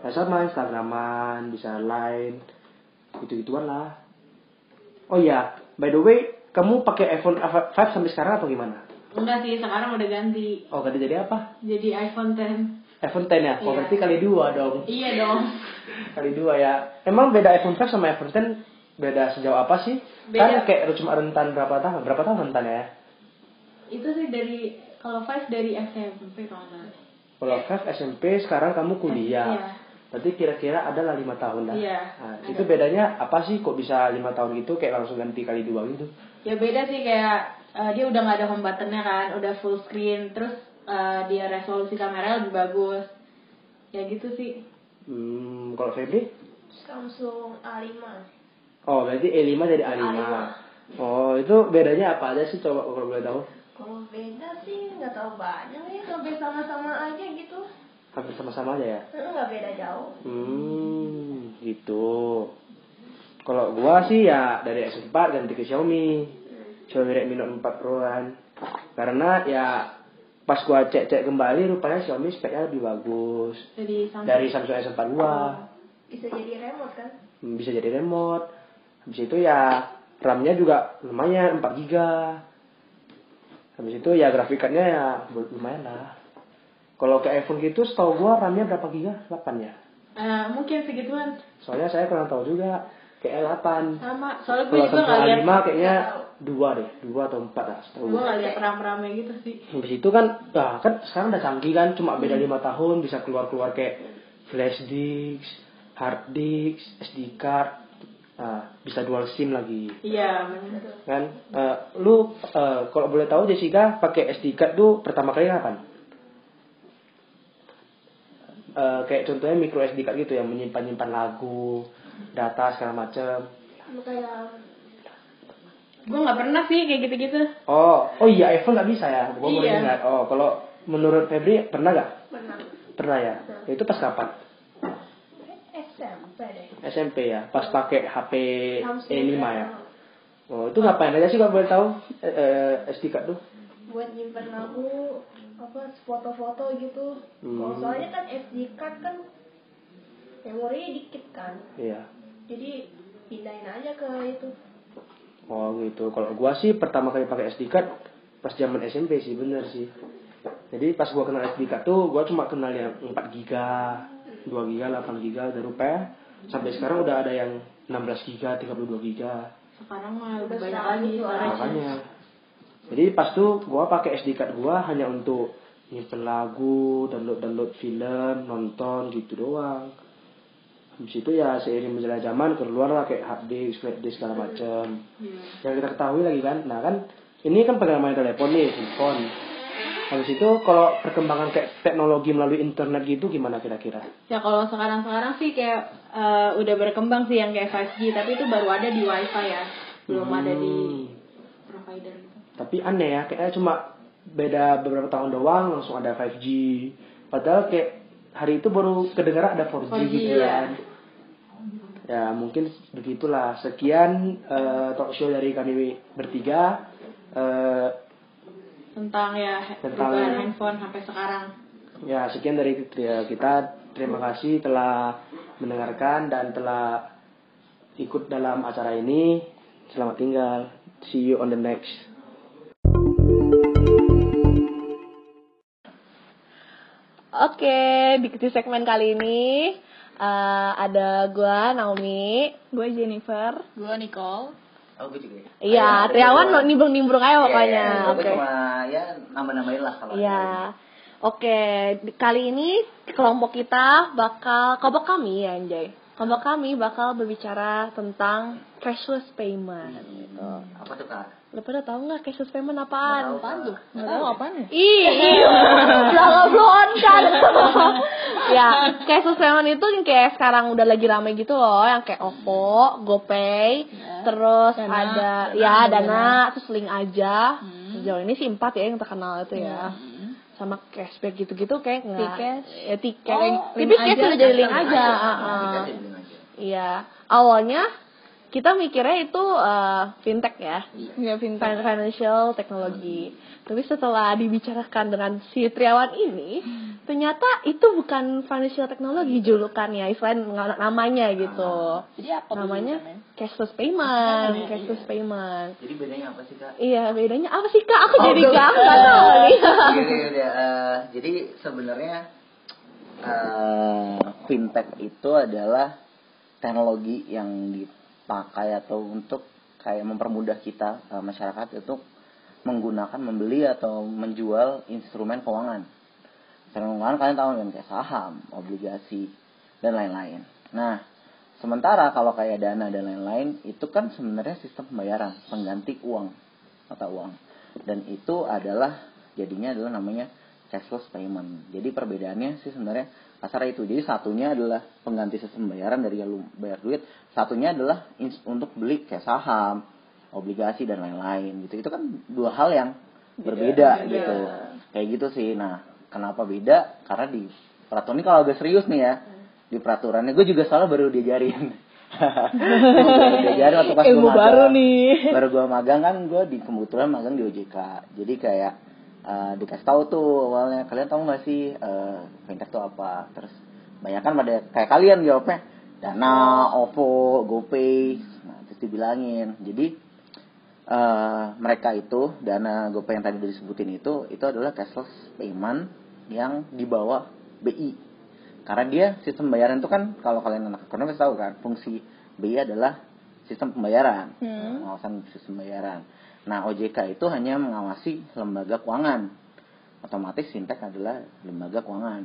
Ya sama Instagraman, bisa line. Gitu-gituan lah. Oh iya, by the way, kamu pakai iPhone 5 sampai sekarang atau gimana? Enggak sih, sekarang udah ganti. Oh, ganti jadi apa? Jadi iPhone 10. iPhone 10 ya? Oh, Iya. berarti kali dua dong. Iya dong. Kali dua ya. Emang beda iPhone 5 sama iPhone 10 beda sejauh apa sih? Beda. Kan kayak cuma rentan berapa tahun? Berapa tahun rentan ya? Itu sih dari kalau Five dari SMP kalau. Kalau 5 SMP sekarang kamu kuliah. Iya. Berarti kira-kira adalah lima tahun dah. Iya, Nah, ada. itu bedanya apa sih kok bisa lima tahun gitu kayak langsung ganti kali dua gitu? Ya beda sih kayak eh, dia udah nggak ada home buttonnya kan, udah full screen, terus eh, dia resolusi kamera lebih bagus. Ya gitu sih. Hmm, kalau Febri? Samsung A5 Oh, berarti E5 jadi A5. Oh, itu bedanya apa aja sih coba kalau boleh tahu? kalau beda sih nggak tahu banyak ya hampir sama-sama aja gitu Hampir sama-sama aja ya? Nggak beda jauh Hmm, gitu. Kalau gua sih ya dari S4 ganti ke Xiaomi. Xiaomi Redmi Note 4 Pro kan. Karena ya pas gua cek-cek kembali rupanya Xiaomi speknya lebih bagus Jadi Samsung. dari Samsung S4 gua. bisa jadi remote kan Hmm, Bisa jadi remote. Habis itu ya RAM-nya juga lumayan 4 GB. Habis itu ya grafiknya ya lumayan lah. Kalau ke iPhone gitu setahu gua RAM-nya berapa giga? 8 ya. Eh, mungkin segituan Soalnya saya kurang tahu juga kayak 8. sama. Soalnya gue juga Samsung nggak lihat. A5 kayaknya dua deh, dua atau empat lah setahu Gue gue. nggak lihat ram-ramnya gitu sih. Habis itu kan, nah kan sekarang udah canggih kan, cuma beda lima tahun bisa keluar-keluar kayak flash disk, hard disk, SD card, nah, bisa dual SIM lagi. Iya benar. Kan, Eh, lu eh, kalau boleh tahu Jessica pakai SD card tuh pertama kali kapan? Eh, kayak contohnya micro SD card gitu yang menyimpan nyimpan lagu, data segala macam. Sama kayak Gue nggak pernah sih kayak gitu-gitu. Oh, oh iya iPhone nggak bisa ya? Gua baru Iya. ingat. Oh, kalau menurut Febri pernah nggak? pernah Pernah ya. Itu pas kapan? SMP deh SMP ya. Pas pakai HP Samsung E5 ya. Oh, itu ngapain aja sih kalau boleh tahu? Eh, eh, SD card tuh? buat nyimpen lagu apa foto-foto gitu kalau Hmm. soalnya kan SD card kan memorinya dikit kan Iya. jadi pindahin aja ke itu Oh gitu. Kalau gua sih pertama kali pakai SD card pas zaman SMP sih bener sih. Jadi pas gua kenal SD card tuh gua cuma kenal yang 4 giga, 2 giga, 8 giga udah rupiah. Sampai sekarang udah ada yang 16 giga, 32 giga. Sekarang mah Udah banyak lagi storage. Makanya. Jadi pas tuh gua pakai SD card gua hanya untuk nyimpen lagu, download-download film, nonton gitu doang. Habis itu ya seiring berjalan zaman keluar lah kayak hard disk, flash disk segala macam. Iya. Yang kita ketahui lagi kan, nah kan ini kan pegang main telepon nih, handphone. Habis itu kalau perkembangan kayak teknologi melalui internet gitu gimana kira-kira? Ya kalau sekarang-sekarang sih kayak eh, udah berkembang sih yang kayak 5G, tapi itu baru ada di WiFi ya, belum ada di Hmm. provider gitu. Tapi aneh ya, kayaknya cuma beda beberapa tahun doang langsung ada 5G. Padahal kayak hari itu baru kedengaran ada 4G, 4G, gitu ya. kan. Ya mungkin begitulah. Sekian eh, talk show dari kami bertiga. Eh, Tentang ya Tentang- perubahan handphone sampai sekarang. ya sekian dari kita. Terima kasih telah mendengarkan dan telah ikut dalam acara ini. Selamat tinggal. See you on the next. Oke, di di segmen kali ini eh, ada gua Naomi, gue Jennifer. Gue Nicole. Oh, gue juga ya. Iya, Triawan lo nimbrung-nimbrung aja pokoknya. Iya, gue Oke. cuma ya nambah-nambahin lah kalau Iya. Oke, di- kali ini kelompok kita bakal kelompok kami ya Anjay. Kelompok kami bakal berbicara tentang cashless payment gitu. ada. apa tuh kak? Lo pada tahu nggak cashless payment apaan? Nggak tahu, Kak. Nggak tahu apaan ya? Ih, belum belum kan. ya, cashless payment itu yang kayak sekarang udah lagi rame gitu loh, yang kayak OVO, GoPay, terus Dana. ada Dana, ya Dana. Dana, terus link aja. Sejauh ini sih empat ya yang terkenal itu ya. Sama cashback gitu-gitu kayak nggak. Tiket. Ya tiket. Oh, Tapi link cash aja, udah jadi link aja. Iya, awalnya kita mikirnya itu eh, fintech ya, Iya, Fin- financial technology. Tapi setelah dibicarakan dengan si Triawan ini, ternyata itu bukan financial technology julukannya, selain namanya gitu. Jadi apa Namanya julukannya? cashless payment, cashless payment. Jadi bedanya apa sih kak? Iya, bedanya apa sih kak? Aku Oh, jadi nggak tahu nih. Eh, jadi sebenarnya eh, fintech itu adalah teknologi yang dipakai atau untuk kayak mempermudah kita eh, masyarakat untuk menggunakan membeli atau menjual instrumen keuangan. Instrumen keuangan kalian tahu kan kayak saham, obligasi dan lain-lain. Nah, sementara kalau kayak dana dan lain-lain itu kan sebenarnya sistem pembayaran pengganti uang mata uang dan itu adalah jadinya adalah namanya cashless payment. Jadi perbedaannya sih sebenarnya kasar itu. Jadi satunya adalah pengganti sistem pembayaran dari yang lu bayar duit, satunya adalah untuk beli kayak saham, obligasi dan lain-lain gitu. Itu kan dua hal yang berbeda gitu. Kayak gitu sih. Nah, kenapa beda? Karena di peraturan ini kalau agak serius nih ya, di peraturannya gue juga salah baru diajarin. baru diajarin waktu pas Ilmu gue baru magang. nih. Baru gue magang kan gue di kebetulan magang di OJK. Jadi kayak eh, dikasih tahu tuh awalnya kalian tahu nggak sih eh, fintech itu apa? Terus banyak kan pada kayak kalian jawabnya Dana, OVO, GoPay. Nah, terus dibilangin. Jadi eh, mereka itu dana GoPay yang tadi disebutin itu itu adalah cashless payment yang di bawah BI. Karena dia sistem pembayaran itu kan kalau kalian anak ekonomi tahu kan fungsi BI adalah sistem pembayaran, Hmm. pengawasan sistem pembayaran. Nah OJK itu hanya mengawasi lembaga keuangan. Otomatis fintech adalah lembaga keuangan,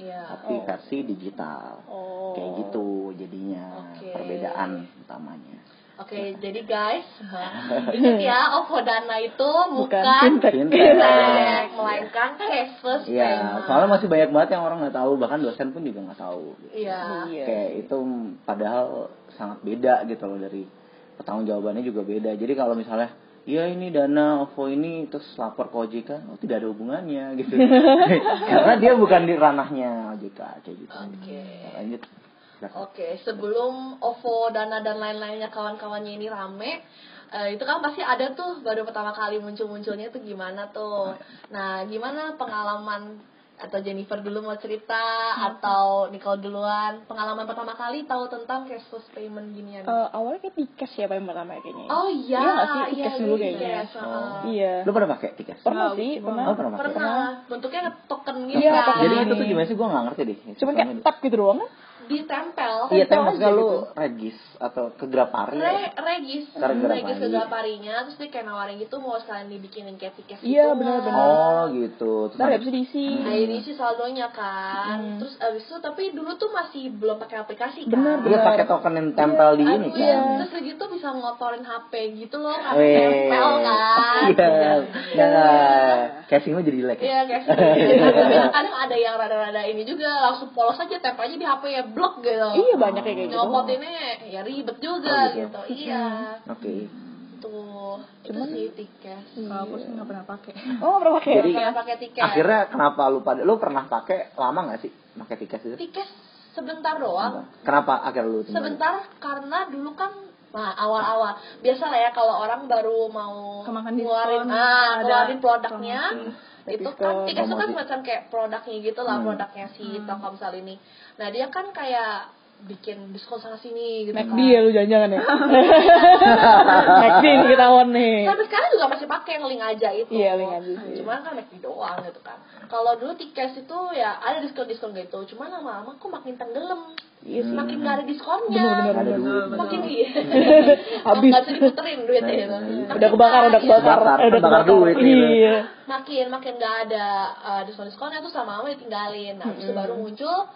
Iya. tapi versi digital. Oh. Kayak gitu jadinya Oke. perbedaan utamanya. Oke, jadi guys, ingat ya, OVO Dana itu bukan, fintech. Fintech. fintech, melainkan cashless Iya, payment. soalnya masih banyak banget yang orang nggak tahu, bahkan dosen pun juga nggak tahu. Iya. Kayak itu padahal sangat beda gitu loh dari pertanggung jawabannya juga beda. Jadi kalau misalnya Iya ini dana OVO ini terus lapor ke OJK, oh tidak ada hubungannya gitu. Karena dia bukan di ranahnya OJK kayak gitu. Oke. Lanjut. Silakan. Oke, sebelum OVO, Dana dan lain-lainnya kawan-kawannya ini rame, eh, itu kan pasti ada tuh baru pertama kali muncul-munculnya tuh gimana tuh. Nah, gimana pengalaman atau Jennifer dulu mau cerita atau Nicole duluan pengalaman pertama kali tahu tentang cashless payment ginian. Eh, awalnya kayak tiket ya paling pertama kayaknya. oh iya, Iya nggak sih? iya, Tiket dulu iya, kayaknya. yes, Oh. uh-uh. Iya. Lu pernah pakai tiket? Pernah sih, pernah. Oh, pernah. Pernah, bentuknya token gitu Iya, kan. Jadi itu tuh gimana sih? Gue nggak ngerti deh. Cuman kayak tap gitu doang kan? Ditempel. Iya, tempel tapi aja lu gitu. regis atau ke Grapari. Re regis, regis ke Graparinya, terus dia kayak nawarin gitu mau sekalian dibikinin kayak tiket Iya, gitu. benar-benar. Oh gitu. Terus ada- habis diisi. Nah ini sih saldonya kan, Hmm. terus abis itu tapi dulu tuh masih belum pakai aplikasi kan. Bener, Iya pakai token yang tempel di ini Iya, kan. terus udah gitu bisa ngotorin HP gitu loh, kan tempel kan. Iya. Nah, casingnya jadi jelek. ya? Iya guys, Kadang- kadang ada yang rada-rada ini juga langsung polos aja tempel aja di HP ya blok gitu. Iya banyak kayak gitu. Nyopotinnya ya ribet juga Oh, gitu. gitu. Iya. Oke. Tuh, itu sih tiket. Iya. Aku sih nggak pernah pakai. Oh, nggak pernah pakai. Jadi Kayak pakai tiket. akhirnya kenapa lu pada lu pernah pakai lama nggak sih pakai tiket itu? tiket sebentar doang. Kenapa akhirnya lu tinggal? Sebentar karena dulu kan nah awal-awal biasa lah ya kalau orang baru mau Kemakan ngeluarin diskon, ah ada keluarin produknya itu kan tiket itu kan semacam kayak produknya gitu lah Hmm. produknya si Telkomsel ini nah dia kan kayak bikin diskon sana sini gitu McD kan ya lu jangan-jangan ya. McD nih ketahuan nih. sampai sekarang juga masih pakai yang link aja itu Iya, link aja sih. cuman kan McD doang gitu kan kalau dulu tiket itu ya ada diskon diskon gitu cuman lama-lama kok makin tenggelam Iya sih. makin nggak ada diskonnya Bener-bener. Ada duit. makin iya Habis. nggak bisa diputerin duitnya gitu Udah kebakar, udah kebakar. Bakar, Eh, udah bakar kebakar. duit gitu. Iya. makin makin nggak ada uh, diskon diskonnya tuh sama lama ditinggalin nah itu baru muncul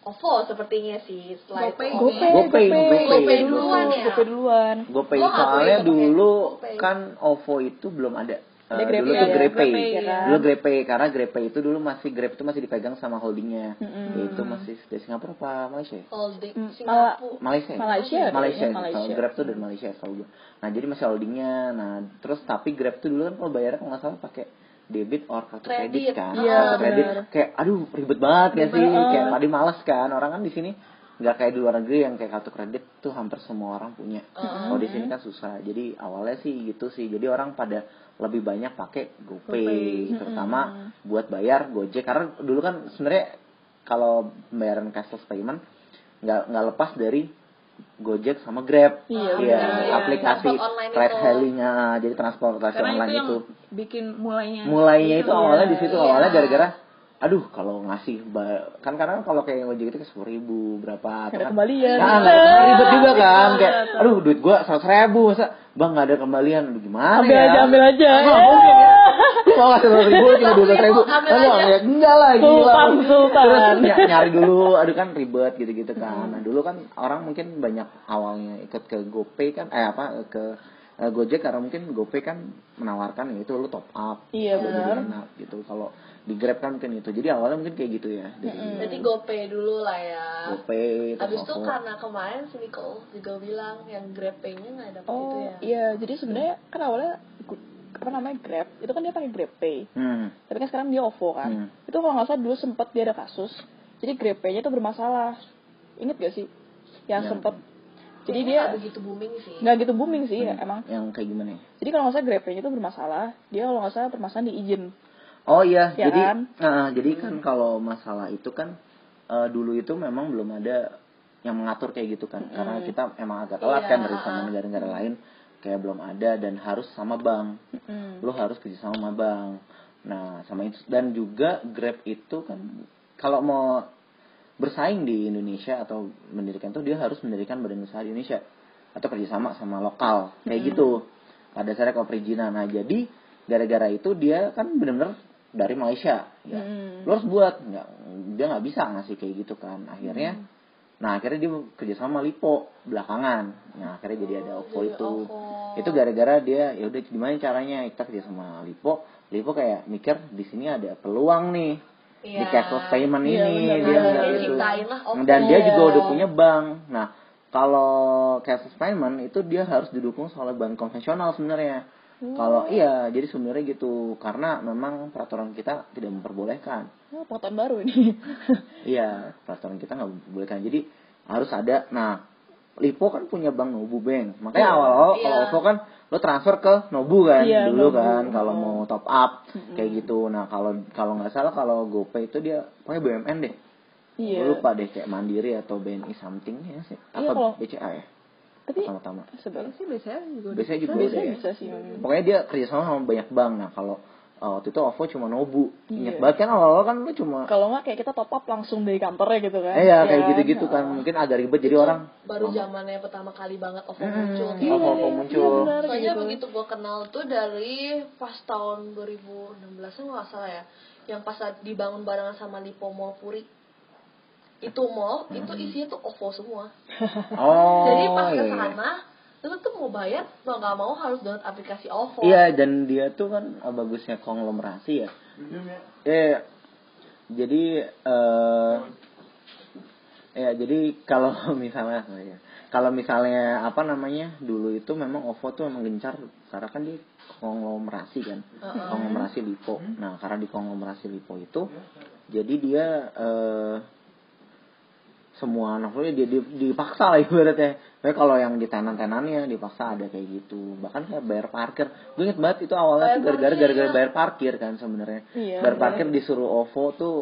OVO sepertinya sih setelah GoPay. itu GoPay, GoPay, GoPay. GoPay duluan ya GoPay duluan. GoPay soalnya dulu kan OVO itu belum ada. Eh, GrabPay, dulu tuh ada GrabPay. Ya kan? Dulu GrabPay karena GrabPay itu dulu masih Grab itu masih dipegang sama holdingnya. Mm-mm. Yaitu masih dari Singapura apa Malaysia? ya? holding Hmm, Singapura Malaysia. ya? Malaysia, Malaysia. Malaysia. Kalau Grab tuh dari Malaysia kalau gue. Nah, jadi masih holdingnya. Nah, terus tapi Grab tuh dulu kan kalau bayarnya kalau nggak salah pakai debit or kartu Kredit. kredit kan. Iya, Kartu kredit benar. kayak aduh ribet banget ya sih. Kayak tadi males kan. Orang kan di sini nggak kayak di luar negeri yang kayak kartu kredit tuh hampir semua orang punya. Kalau di sini kan susah. Jadi awalnya sih gitu sih. Jadi orang pada lebih banyak pakai GoPay, terutama buat bayar Gojek karena dulu kan sebenarnya kalau pembayaran cashless payment nggak nggak lepas dari Gojek sama Grab. Iya, Iya, benar. aplikasi ride itu. hailing-nya, jadi transportasi Karena itu online yang itu. bikin mulainya. Mulainya itu awalnya di situ Iya. awalnya gara-gara aduh kalau ngasih kan kadang kalau kayak Gojek itu ke sepuluh ribu berapa Ada kan kembalian. Nah, ada- ribet juga kan kayak aduh duit gua seratus ribu masa bang nggak ada kembalian Aduh, gimana Ambil ya aja, ambil aja. Mungkin ya Lu mau ngasih seratus ribu cuma dua belas ribu aja. ya, enggak lah gila. Sultan, terus ny- nyari dulu. Aduh kan ribet gitu-gitu kan. Nah dulu kan orang mungkin banyak awalnya ikut ke GoPay kan eh apa ke eh, Gojek karena mungkin GoPay kan menawarkan ya itu lu top up. Iya, Jadi benar. enak gitu. Kalau di Grab kan mungkin itu. Jadi awalnya mungkin kayak gitu ya. Dari Jadi GoPay dulu lah ya. GoPay terus Habis itu karena kemarin si Nicole juga bilang yang GrabPay-nya nggak dapet itu Oh ya. iya, jadi sebenarnya kan awalnya apa namanya Grab itu kan dia pakai GrabPay. hmm. Tapi kan sekarang dia OVO kan. Hmm. Itu kalau nggak salah dulu sempat dia ada kasus. Jadi GrabPay-nya tuh bermasalah. Ingat gak sih? Yang Yang- sempat jadi dia nggak begitu booming sih. nggak gitu booming sih Hmm. emang. yang kayak gimana ya Jadi kalau nggak salah GrabPay-nya tuh bermasalah. Dia kalau nggak salah permasalahan di izin. Oh iya, Ya jadi kan? eh, jadi kan kalau masalah itu kan eh, dulu itu memang belum ada yang mengatur kayak gitu kan. Karena kita emang agak telat Iya, kan dari sama uh-uh. negara-negara lain kayak belum ada dan harus sama bank. Mm. Lu harus kerja sama bank. Nah, sama itu. Dan juga Grab itu kan kalau mau bersaing di Indonesia atau mendirikan tuh dia harus mendirikan badan usaha di Indonesia. Atau kerjasama sama lokal. Kayak gitu. Pada dasarnya kalau perizinan nah jadi gara-gara itu dia kan benar-benar dari Malaysia ya. Mm. lo harus buat. Nggak dia nggak bisa ngasih kayak gitu kan. Akhirnya nah akhirnya dia kerjasama sama Lipo belakangan. Nah akhirnya jadi ada OVO jadi itu. OVO. itu gara-gara dia ya udah gimana caranya? Kita kerja sama Lipo. Lipo kayak mikir di sini ada peluang nih. Di Iya. cashless payment Iya, ini benar. dia Nah, itu dan dia juga udah punya bank. Nah kalau cashless payment itu dia harus didukung oleh bank konvensional sebenarnya kalau iya jadi sebenarnya gitu karena memang peraturan kita tidak memperbolehkan Oh, pengetahuan baru ini. iya peraturan kita nggak memperbolehkan jadi harus ada nah Lipo kan punya bank Nobu Bank makanya Iya. awal-awal Iya. kalau OVO kan lo transfer ke Nobu kan Iya, dulu Nobu. kan kalau Oh. mau top up kayak gitu nah kalau kalau nggak salah kalau GoPay itu dia pakai BUMN deh Iya. Gue lupa deh kayak Mandiri atau BNI something ya sih. Iya, Apa kalau- BCA ya? Tapi Pertama-tama. sebenarnya sih biasanya juga Biasanya juga biasanya ya. bisa sih. memang. Pokoknya dia kerjasama sama banyak bank. Nah kalau uh, waktu itu OVO cuma Nobu. Iya. Ingat banget kan awal-awal kan lu cuma Kalau nggak kayak kita top up langsung dari kantornya gitu kan. Eh ya kayak kan? gitu-gitu kan. Oh. Mungkin agak ribet jadi orang baru zamannya pertama kali banget OVO Hmm, muncul iya, kayak OVO gitu. muncul. Iya, benar, Soalnya gitu. begitu gue kenal tuh dari pas tahun 2016 -nya nggak salah ya, yang pas dibangun barengan sama Lipo Mall Puri. Itu mall, itu isinya tuh OVO semua. Oh. Jadi pas ke iya. sana, lu tuh mau bayar, mau nggak mau harus download aplikasi OVO. Iya dan dia tuh kan uh, bagusnya konglomerasi ya. Iya. Jadi eh ya jadi kalau misalnya ya, kalau misalnya apa namanya dulu itu memang OVO tuh memang gencar karena kan dia konglomerasi kan konglomerasi Lipo nah karena di konglomerasi Lipo itu jadi dia eh semua novelnya dia, dia dipaksa lah ibaratnya Kayak kalau yang di tenan-tenannya dipaksa ada kayak gitu bahkan kayak bayar parkir gue inget banget itu awalnya tuh gara-gara gara-gara bayar parkir kan sebenarnya Iya, bayar bener. parkir disuruh OVO tuh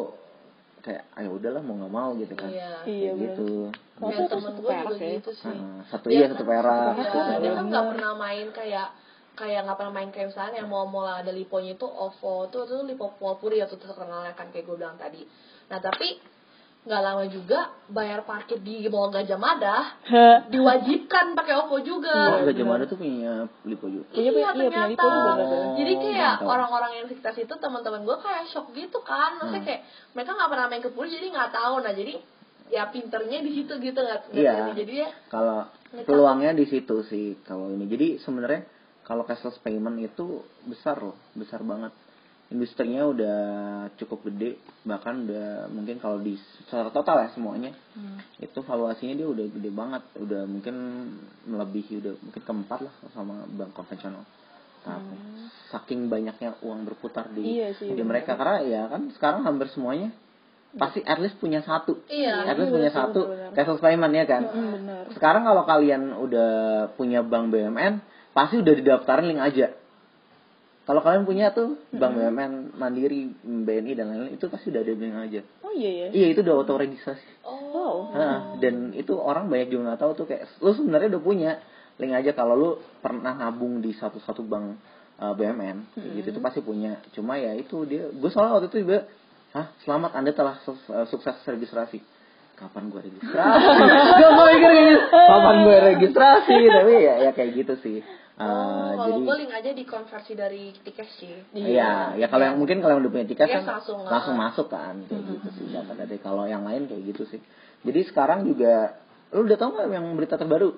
kayak ayo udahlah mau nggak mau gitu kan Iya. Iya, gitu Kalau Ya, tuh temen satu gue perak juga ya. gitu sih. Nah, satu Dia iya kan- satu perak Iya, gitu. dia kan nggak pernah main kayak kayak nggak pernah main kayak misalnya yang mau mau ada liponya itu OVO tuh tuh lipo Puri atau terkenalnya kan kayak gue bilang tadi. Nah tapi nggak lama juga bayar parkir di Mall Gajah Mada diwajibkan pakai OVO juga. Gajah Mada tuh punya Lipo juga. Iya, Iya, iya, punya ternyata. Lipo juga. Jadi kayak orang-orang yang sekitar situ teman-teman gue kayak shock gitu kan. Maksudnya Hmm. kayak mereka nggak pernah main ke Puri jadi nggak tahu. Nah jadi ya pinternya di situ gitu nggak Iya. Jadi ya Kalau peluangnya di situ sih kalau ini. Jadi sebenarnya kalau cashless payment itu besar loh, besar banget. Industrinya udah cukup gede, bahkan udah mungkin kalau di secara total ya semuanya itu valuasinya dia udah gede banget, udah mungkin melebihi udah mungkin keempat lah sama bank konvensional. Tapi saking banyaknya uang berputar di Iya sih, di benar. mereka karena ya kan sekarang hampir semuanya pasti at least punya satu, Iya. at least Iya punya sih, satu benar-benar. cashless payment ya kan. Hmm, benar. Sekarang kalau kalian udah punya bank BUMN, pasti udah didaftarin link aja. Kalau kalian punya tuh bank BUMN, Mandiri, BNI dan lain-lain itu pasti udah ada link aja. Oh iya ya. Iya itu udah auto registrasi. Oh. Nah, dan itu orang banyak juga nggak tahu tuh kayak lu sebenarnya udah punya link aja kalau lu pernah nabung di satu-satu bank uh, BUMN kayak gitu itu pasti punya. Cuma ya itu dia gue soalnya waktu itu juga hah selamat anda telah su- eh, sukses registrasi kapan gue registrasi gak mau mikir kayak gitu kapan gue registrasi tapi ya ya kayak gitu sih Eh, Oh, kalau jadi gue link aja dikonversi dari tiket sih. Iya, ya kalau yang mungkin kalau yang udah punya tiket Yes, kan langsung, langsung, ah. masuk kan kayak gitu sih dapat dari kalau yang lain kayak gitu sih. Jadi sekarang juga lu udah tau nggak yang berita terbaru?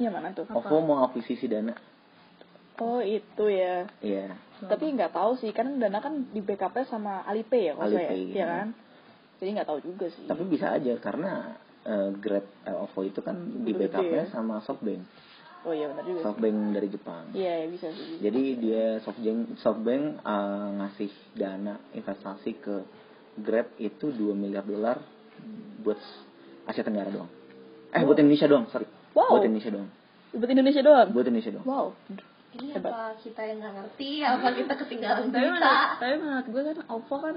Yang mana tuh? OVO mau akuisisi dana. Oh itu ya. Iya. Tapi nggak tahu sih, kan Dana kan di backup ya Alipay ya kalau saya, Alipay, ya iya. kan? Jadi nggak tahu juga sih. Tapi bisa aja karena eh, Grab OVO itu kan di Udah gede backupnya ya. sama SoftBank. Oh iya benar juga. sih. SoftBank dari Jepang. Iya ya, bisa sih. bisa. Jadi dia SoftBank SoftBank eh, ngasih dana investasi ke Grab itu 2 miliar dolar buat Asia Tenggara doang. Eh buat Indonesia doang, sorry. Wow. Buat Indonesia doang. Buat Indonesia doang. Buat Indonesia doang. Wow. Ini Hebat. apa kita yang nggak ngerti? Apa kita ketinggalan Tapi berita? menurut, tapi menurut gue kan OVO kan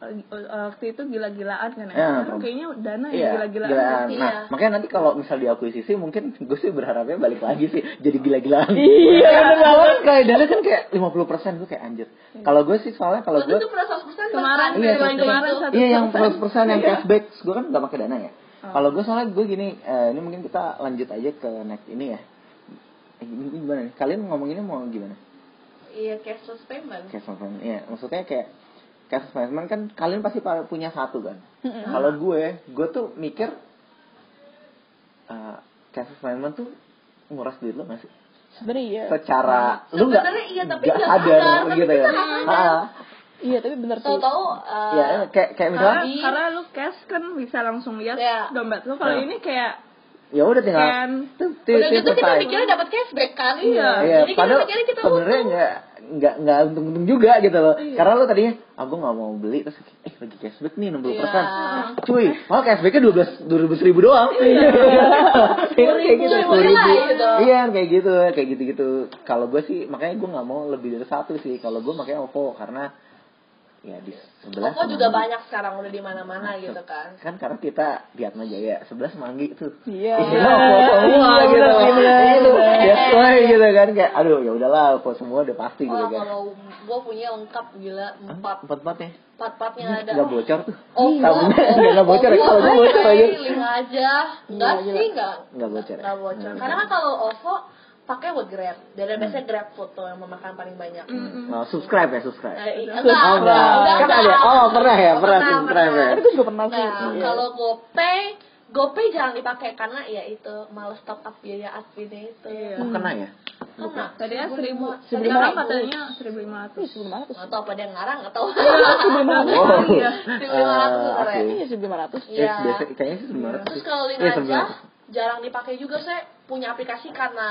waktu itu gila-gilaan kan ya. Ya, Bang. kayaknya Dana Iya, yang gila-gilaan. gilaan. Iya. Nah, makanya nanti kalau misal diakuisisi mungkin gue sih berharapnya balik lagi sih jadi gila-gilaan. Iya, bener Kalau kan kayak dana kan kayak 50% gue kayak anjir. Kalau gue sih soalnya kalau gue itu pernah 100% Kemarin, Iya, kemarin satu Iya yang persen. 100% yang Iya. cashback, gue kan nggak pakai dana ya. Oh. Kalau gue soalnya gue gini, eh, ini mungkin kita lanjut aja ke next ini ya. Eh, ini gimana? nih? Kalian ngomonginnya mau gimana? Iya, cashless payment. Cash payment. Iya, maksudnya kayak cash payment kan kalian pasti pa- punya satu kan. Kalau gue, gue tuh mikir eh cash payment tuh nguras duit lo gak sih? Sebenarnya iya. Secara lu nggak iya, tapi nggak nggak sadar sadar, tapi gitu ya. Ah, Iya, tapi bener sih. Tahu-tahu eh, ya kayak kayak misalnya Karena, karena lu cash kan bisa langsung lihat Iya. dompet lu. Kalau Nah. ini kayak ya udah tinggal tit, udah gitu kita mikirnya dapat cashback kan? Iya. Iya, Jadi kita padahal mikirnya kita sebenarnya untung. nggak nggak nggak untung-untung juga gitu loh. Iya. Karena lo tadinya, ah gue nggak mau beli terus eh lagi cashback nih 60 persen. Iya. Cuy, malah cashbacknya dua belas dua ribu ribu doang. Iya. kayak gitu, Sepuluh ribu gitu. Iya, kayak gitu, kayak gitu gitu. Kalau gue sih makanya gue nggak mau lebih dari satu sih. Kalau gue makanya OVO karena ya di sebelah. Oppo juga banyak sekarang udah di mana-mana gitu kan. Kan karena kita di Atma Jaya, sebelah Semanggi tuh. Iya. Isinya OVO semua Iya, gitu. bener, bener, Itu, bener. that's why gitu kan kayak aduh ya udahlah OVO semua udah pasti gitu Wah kan. kalau gua punya lengkap gila empat Empat empatnya. empat empatnya ada. Nggak bocor tuh. Oh, Tabungnya nggak nggak bocor ya kalau gue bocor aja. Link aja. Enggak sih, enggak. Nggak bocor. ya? Enggak bocor. Hmm. Karena kan kalau OVO pakai buat Grab. Dan biasanya Grab foto yang memakan paling banyak. Oh, subscribe ya subscribe. Eh, i- Oh, enggak, enggak. enggak, Kan enggak. ada. Oh, pernah ya, Oh, pernah subscribe ya. Tapi gue juga pernah sih. Nah, Iya. kalau GoPay, GoPay jarang dipakai karena ya itu males top up biaya adminnya itu. Iya. Oh, kena ya? Kena. Tadi ya seribu, seribu lima lima ribu. katanya seribu lima ratus. Iya, Seribu lima ratus. Tahu apa dia yang ngarang atau. Iya. Seribu lima ratus Eh, sebenarnya. oke. Iya seribu lima ratus. Eh, Iya. kayaknya sih sebenarnya. Terus kalau Iya, aja sebenarnya. jarang dipakai juga saya punya aplikasi karena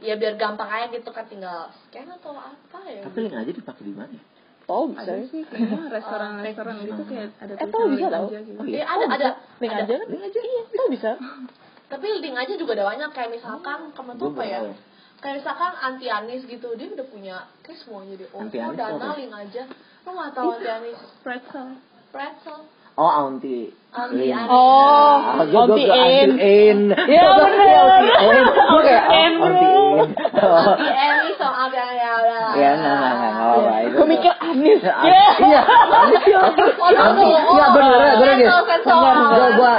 ya biar gampang aja gitu kan tinggal scan atau apa ya. Tapi link aja dipakai di mana ya? Tahu bisa Ada ya. sih kayaknya restoran-restoran gitu kayak ada Eh, tahu bisa link gitu. Oh, Iya, iya. ada ada Link ada. aja kan? Link aja. Iya, tahu bisa. Tapi link aja juga ada banyak kayak misalkan kamu tuh apa ya? Kayak misalkan anti anis gitu, dia udah punya kayak semua jadi oh oh, dana link aja. Lo nggak tahu anti anis Pretzel. pretzel. Oh, anti. Anis. Oh, Ah. Iya, kayak oh, In, bro. anti in. Oh. Anti anis soal yang ya udah. Ya, enggak, enggak, enggak, enggak apa-apa. Itu- Gue mikir Anis. Ya, Iya. Iya, anis ya. Oh. Iya, bener, bener. Cancel, Gua, cancel. gua,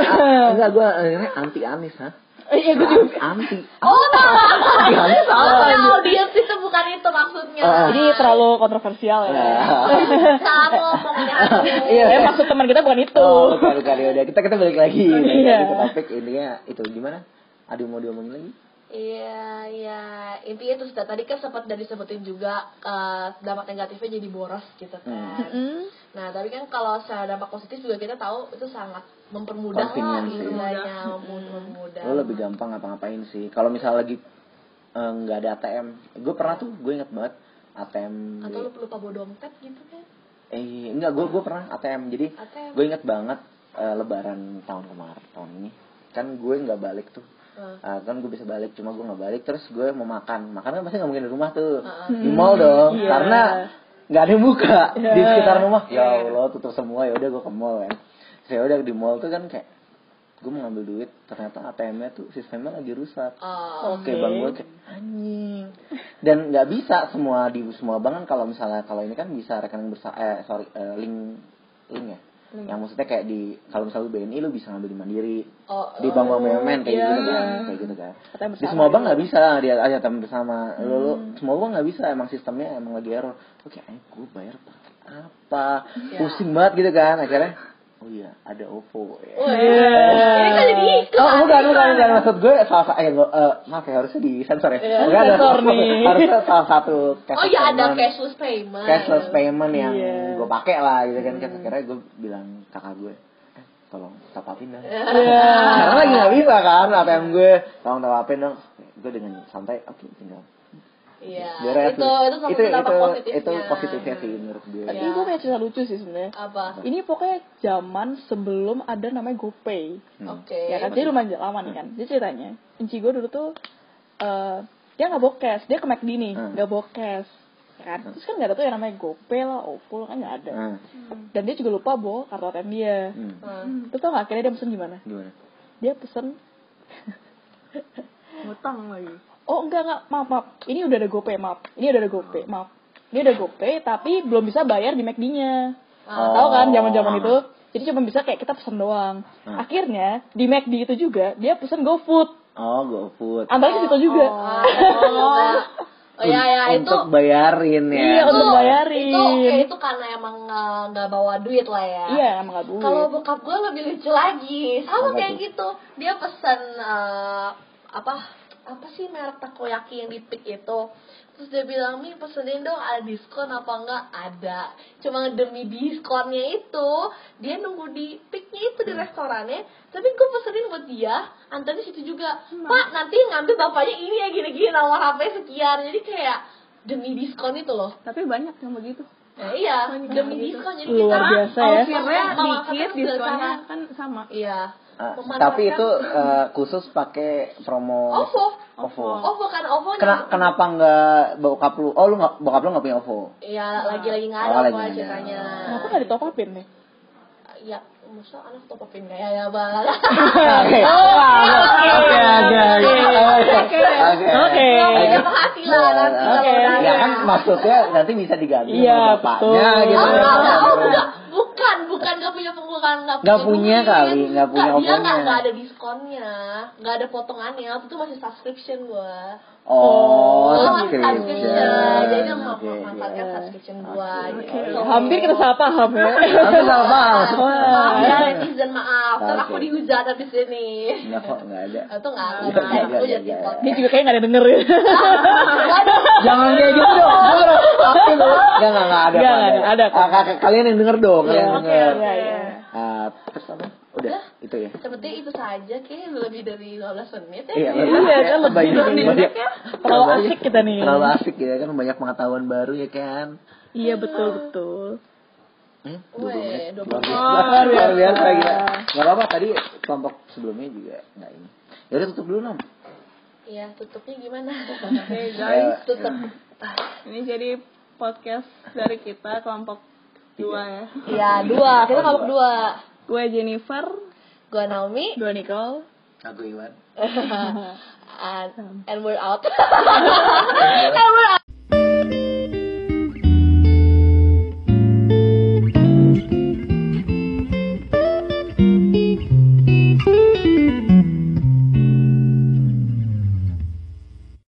enggak, gua, ini anti anis, ha? Iya, gue juga. Anti. Oh, apa ini? tahu dia itu bukan itu maksudnya. Ah. Ini terlalu kontroversial ya. Ya. Salah ngomongnya. Iya. Eh, maksud teman kita bukan itu. Oh, bukan, bukan. Ya udah, kita kita balik lagi. Iya. lagi ke topik intinya itu gimana? Ada yang mau diomongin lagi? Iya, iya. Intinya itu sudah tadi kan sempat dari sebutin juga eh, dampak negatifnya jadi boros gitu kan. Hmm. Nah, tapi kan kalau dampak positif juga kita tahu itu sangat mempermudah lah istilahnya, mempermudah. Lebih gampang ngapa-ngapain sih. Kalau misalnya lagi eh, nggak ada ATM, gue pernah tuh, gue inget banget ATM. Atau di- lu lupa bawa dompet gitu kan? Eh, enggak, gue gue pernah ATM. Jadi ATM. gue inget banget eh, Lebaran tahun kemarin, tahun ini. Kan gue nggak balik tuh. Ah, kan gue bisa balik, cuma gue nggak balik. Terus gue mau makan, makan kan pasti nggak mungkin di rumah tuh, Heeh. di mall dong, Iya. karena nggak ada yang buka di Iya. sekitar rumah. Ya Iya. Allah, tutup semua. Ya udah gue ke mall kan. Saya udah di mall tuh kan kayak gue mau ngambil duit, ternyata ATM-nya tuh sistemnya lagi rusak. Oh, Oke bang gue kayak anjing. Dan nggak bisa semua di semua bank kan kalau misalnya kalau ini kan bisa rekening bersama eh sorry eh, link link ya. Yang maksudnya kayak di kalau misalnya lu BNI lu bisa ngambil di Mandiri Oh, di bank bank BUMN kayak iya, gitu kan kayak gitu kan. Di semua bank gitu. nggak bisa dia aja teman bersama. Lu, lu semua bank nggak bisa emang sistemnya emang lagi error. Oke okay, gue bayar pakai apa? Iya. pusing banget gitu kan akhirnya oh iya ada OVO ya. Wah, Ini kan jadi iklan. Oh bukan bukan bukan maksud gue salah satu eh, eh, maaf ya harusnya di sensor ya. Iya, Bukan ada sensor nih. harusnya salah satu Oh iya ada cashless payment. cashless payment yang Iya. gue pakai lah gitu kan kan akhirnya gue bilang kakak gue eh tolong top upin dong Iya. karena lagi nggak bisa kan ATM gue tolong top upin dong gue dengan santai oke tinggal Iya. Itu itu itu itu, positifnya. itu positifnya sih menurut gue Tapi Iya. gue punya cerita lucu sih sebenarnya. Apa? Ini pokoknya zaman sebelum ada namanya GoPay. Hmm. Oke. Ya kan, jadi lumayan lama nih kan. Jadi ceritanya, Enci gue dulu tuh eh dia nggak bawa cash, dia ke McD nih, Hmm. nggak bawa cash. Ya kan? Terus kan nggak ada tuh yang namanya GoPay lah, OVO kan nggak ada. Hmm. Dan dia juga lupa bawa kartu ATM dia. Hmm. Hmm. Terus tau gak akhirnya dia pesen gimana? gimana Dia pesen, Ngutang lagi. Oh enggak enggak, maaf maaf, ini udah ada GoPay, maaf. Ini udah ada GoPay, maaf. Ini udah GoPay, tapi belum bisa bayar di McD-nya. Oh. Tahu kan zaman-zaman itu? Jadi cuma bisa kayak kita pesen doang. Hmm. Akhirnya di McD itu juga dia pesen GoFood. oh GoFood Ambil ke situ juga. Oh, oh ya ya itu untuk bayarin ya Iya, itu, untuk bayarin. Itu oke itu karena emang uh, nggak bawa duit lah ya. Iya, emang gak boleh. Kalau bokap gue lebih lucu lagi, sama Apa kayak tuh? gitu. Dia pesen eh, apa apa sih merek takoyaki yang di Pik itu. Terus dia bilang, Mi pesenin dong ada diskon apa enggak? Ada. Cuma demi diskonnya itu, dia nunggu di Piknya itu di restorannya. Tapi gue pesenin buat dia, antar di situ juga. Pak, nanti ngambil bapaknya ini ya gini-gini nomor HP sekian. Jadi kayak demi diskon itu loh. Tapi banyak yang begitu. Nah, iya, demi diskon jadi kita Luar biasa ya. Memanfaatkan dikit, diskonnya kan sama. Iya. Ah, tapi itu eh, khusus pakai promo OVO. OVO. Oh bukan OVO Kena- kenapa nggak bokap lu? Oh lu nggak bokap lu nggak punya OVO? Iya lagi-lagi nggak Oh, ada lagi nggak ada. ceritanya. Kenapa gak ditop upin nih? Ya, masa anak top upin kayak ya bang. Oke. Oke oke oke oke Oke. Nggak nanti. Oke. kalau Ya nanya. kan maksudnya nanti bisa diganti Iya, sama bapaknya gitu. Oh, enggak, enggak, oh, enggak. bukan, bukan nggak punya pengeluaran, nggak Nggak punya duit. kali, nggak punya Nggak, Dia nggak nggak ada diskonnya, nggak ada potongannya. Waktu itu masih subscription gua. Oh, masih subscription, jadi dia Oke, mau oke. memanfaatkan subscription gua. gitu. Hampir kita salah paham ya. Aku salah paham. Maaf ya netizen maaf, ntar aku Oke. dihujat habis ini. Enggak kok, enggak ada. Itu nggak Iya, nggak iya, aku iya, jadi iya. Dia juga kayak gak ada denger ya. Jangan kayak gitu dong. Enggak enggak enggak ada. Nggak, Pak, ada, ada, kakak kalian yang denger dong, kalian Iya, yang oke, denger. Ah, terus apa? Udah, itu ya. Seperti itu saja, kayaknya lebih dari 15 menit ya. Iya, Iya, kan lebih banyak, dari banyak, Terlalu asik kita nih. Terlalu asik ya kan banyak pengetahuan baru ya kan. Iya betul betul. Hmm? Weh, 20 20 menit. menit. Luar biasa, luar biasa gila. Enggak apa-apa tadi kelompok sebelumnya juga enggak ini. Ya udah tutup dulu, Nom. Iya, tutupnya gimana? Oke Eh, guys, Tutup. ini jadi podcast dari kita kelompok dua ya. Iya, dua. Kita kelompok dua. Gue Jennifer, Gua Naomi. gue Nicole. Aku Iwan. and, and we're out. and we're out.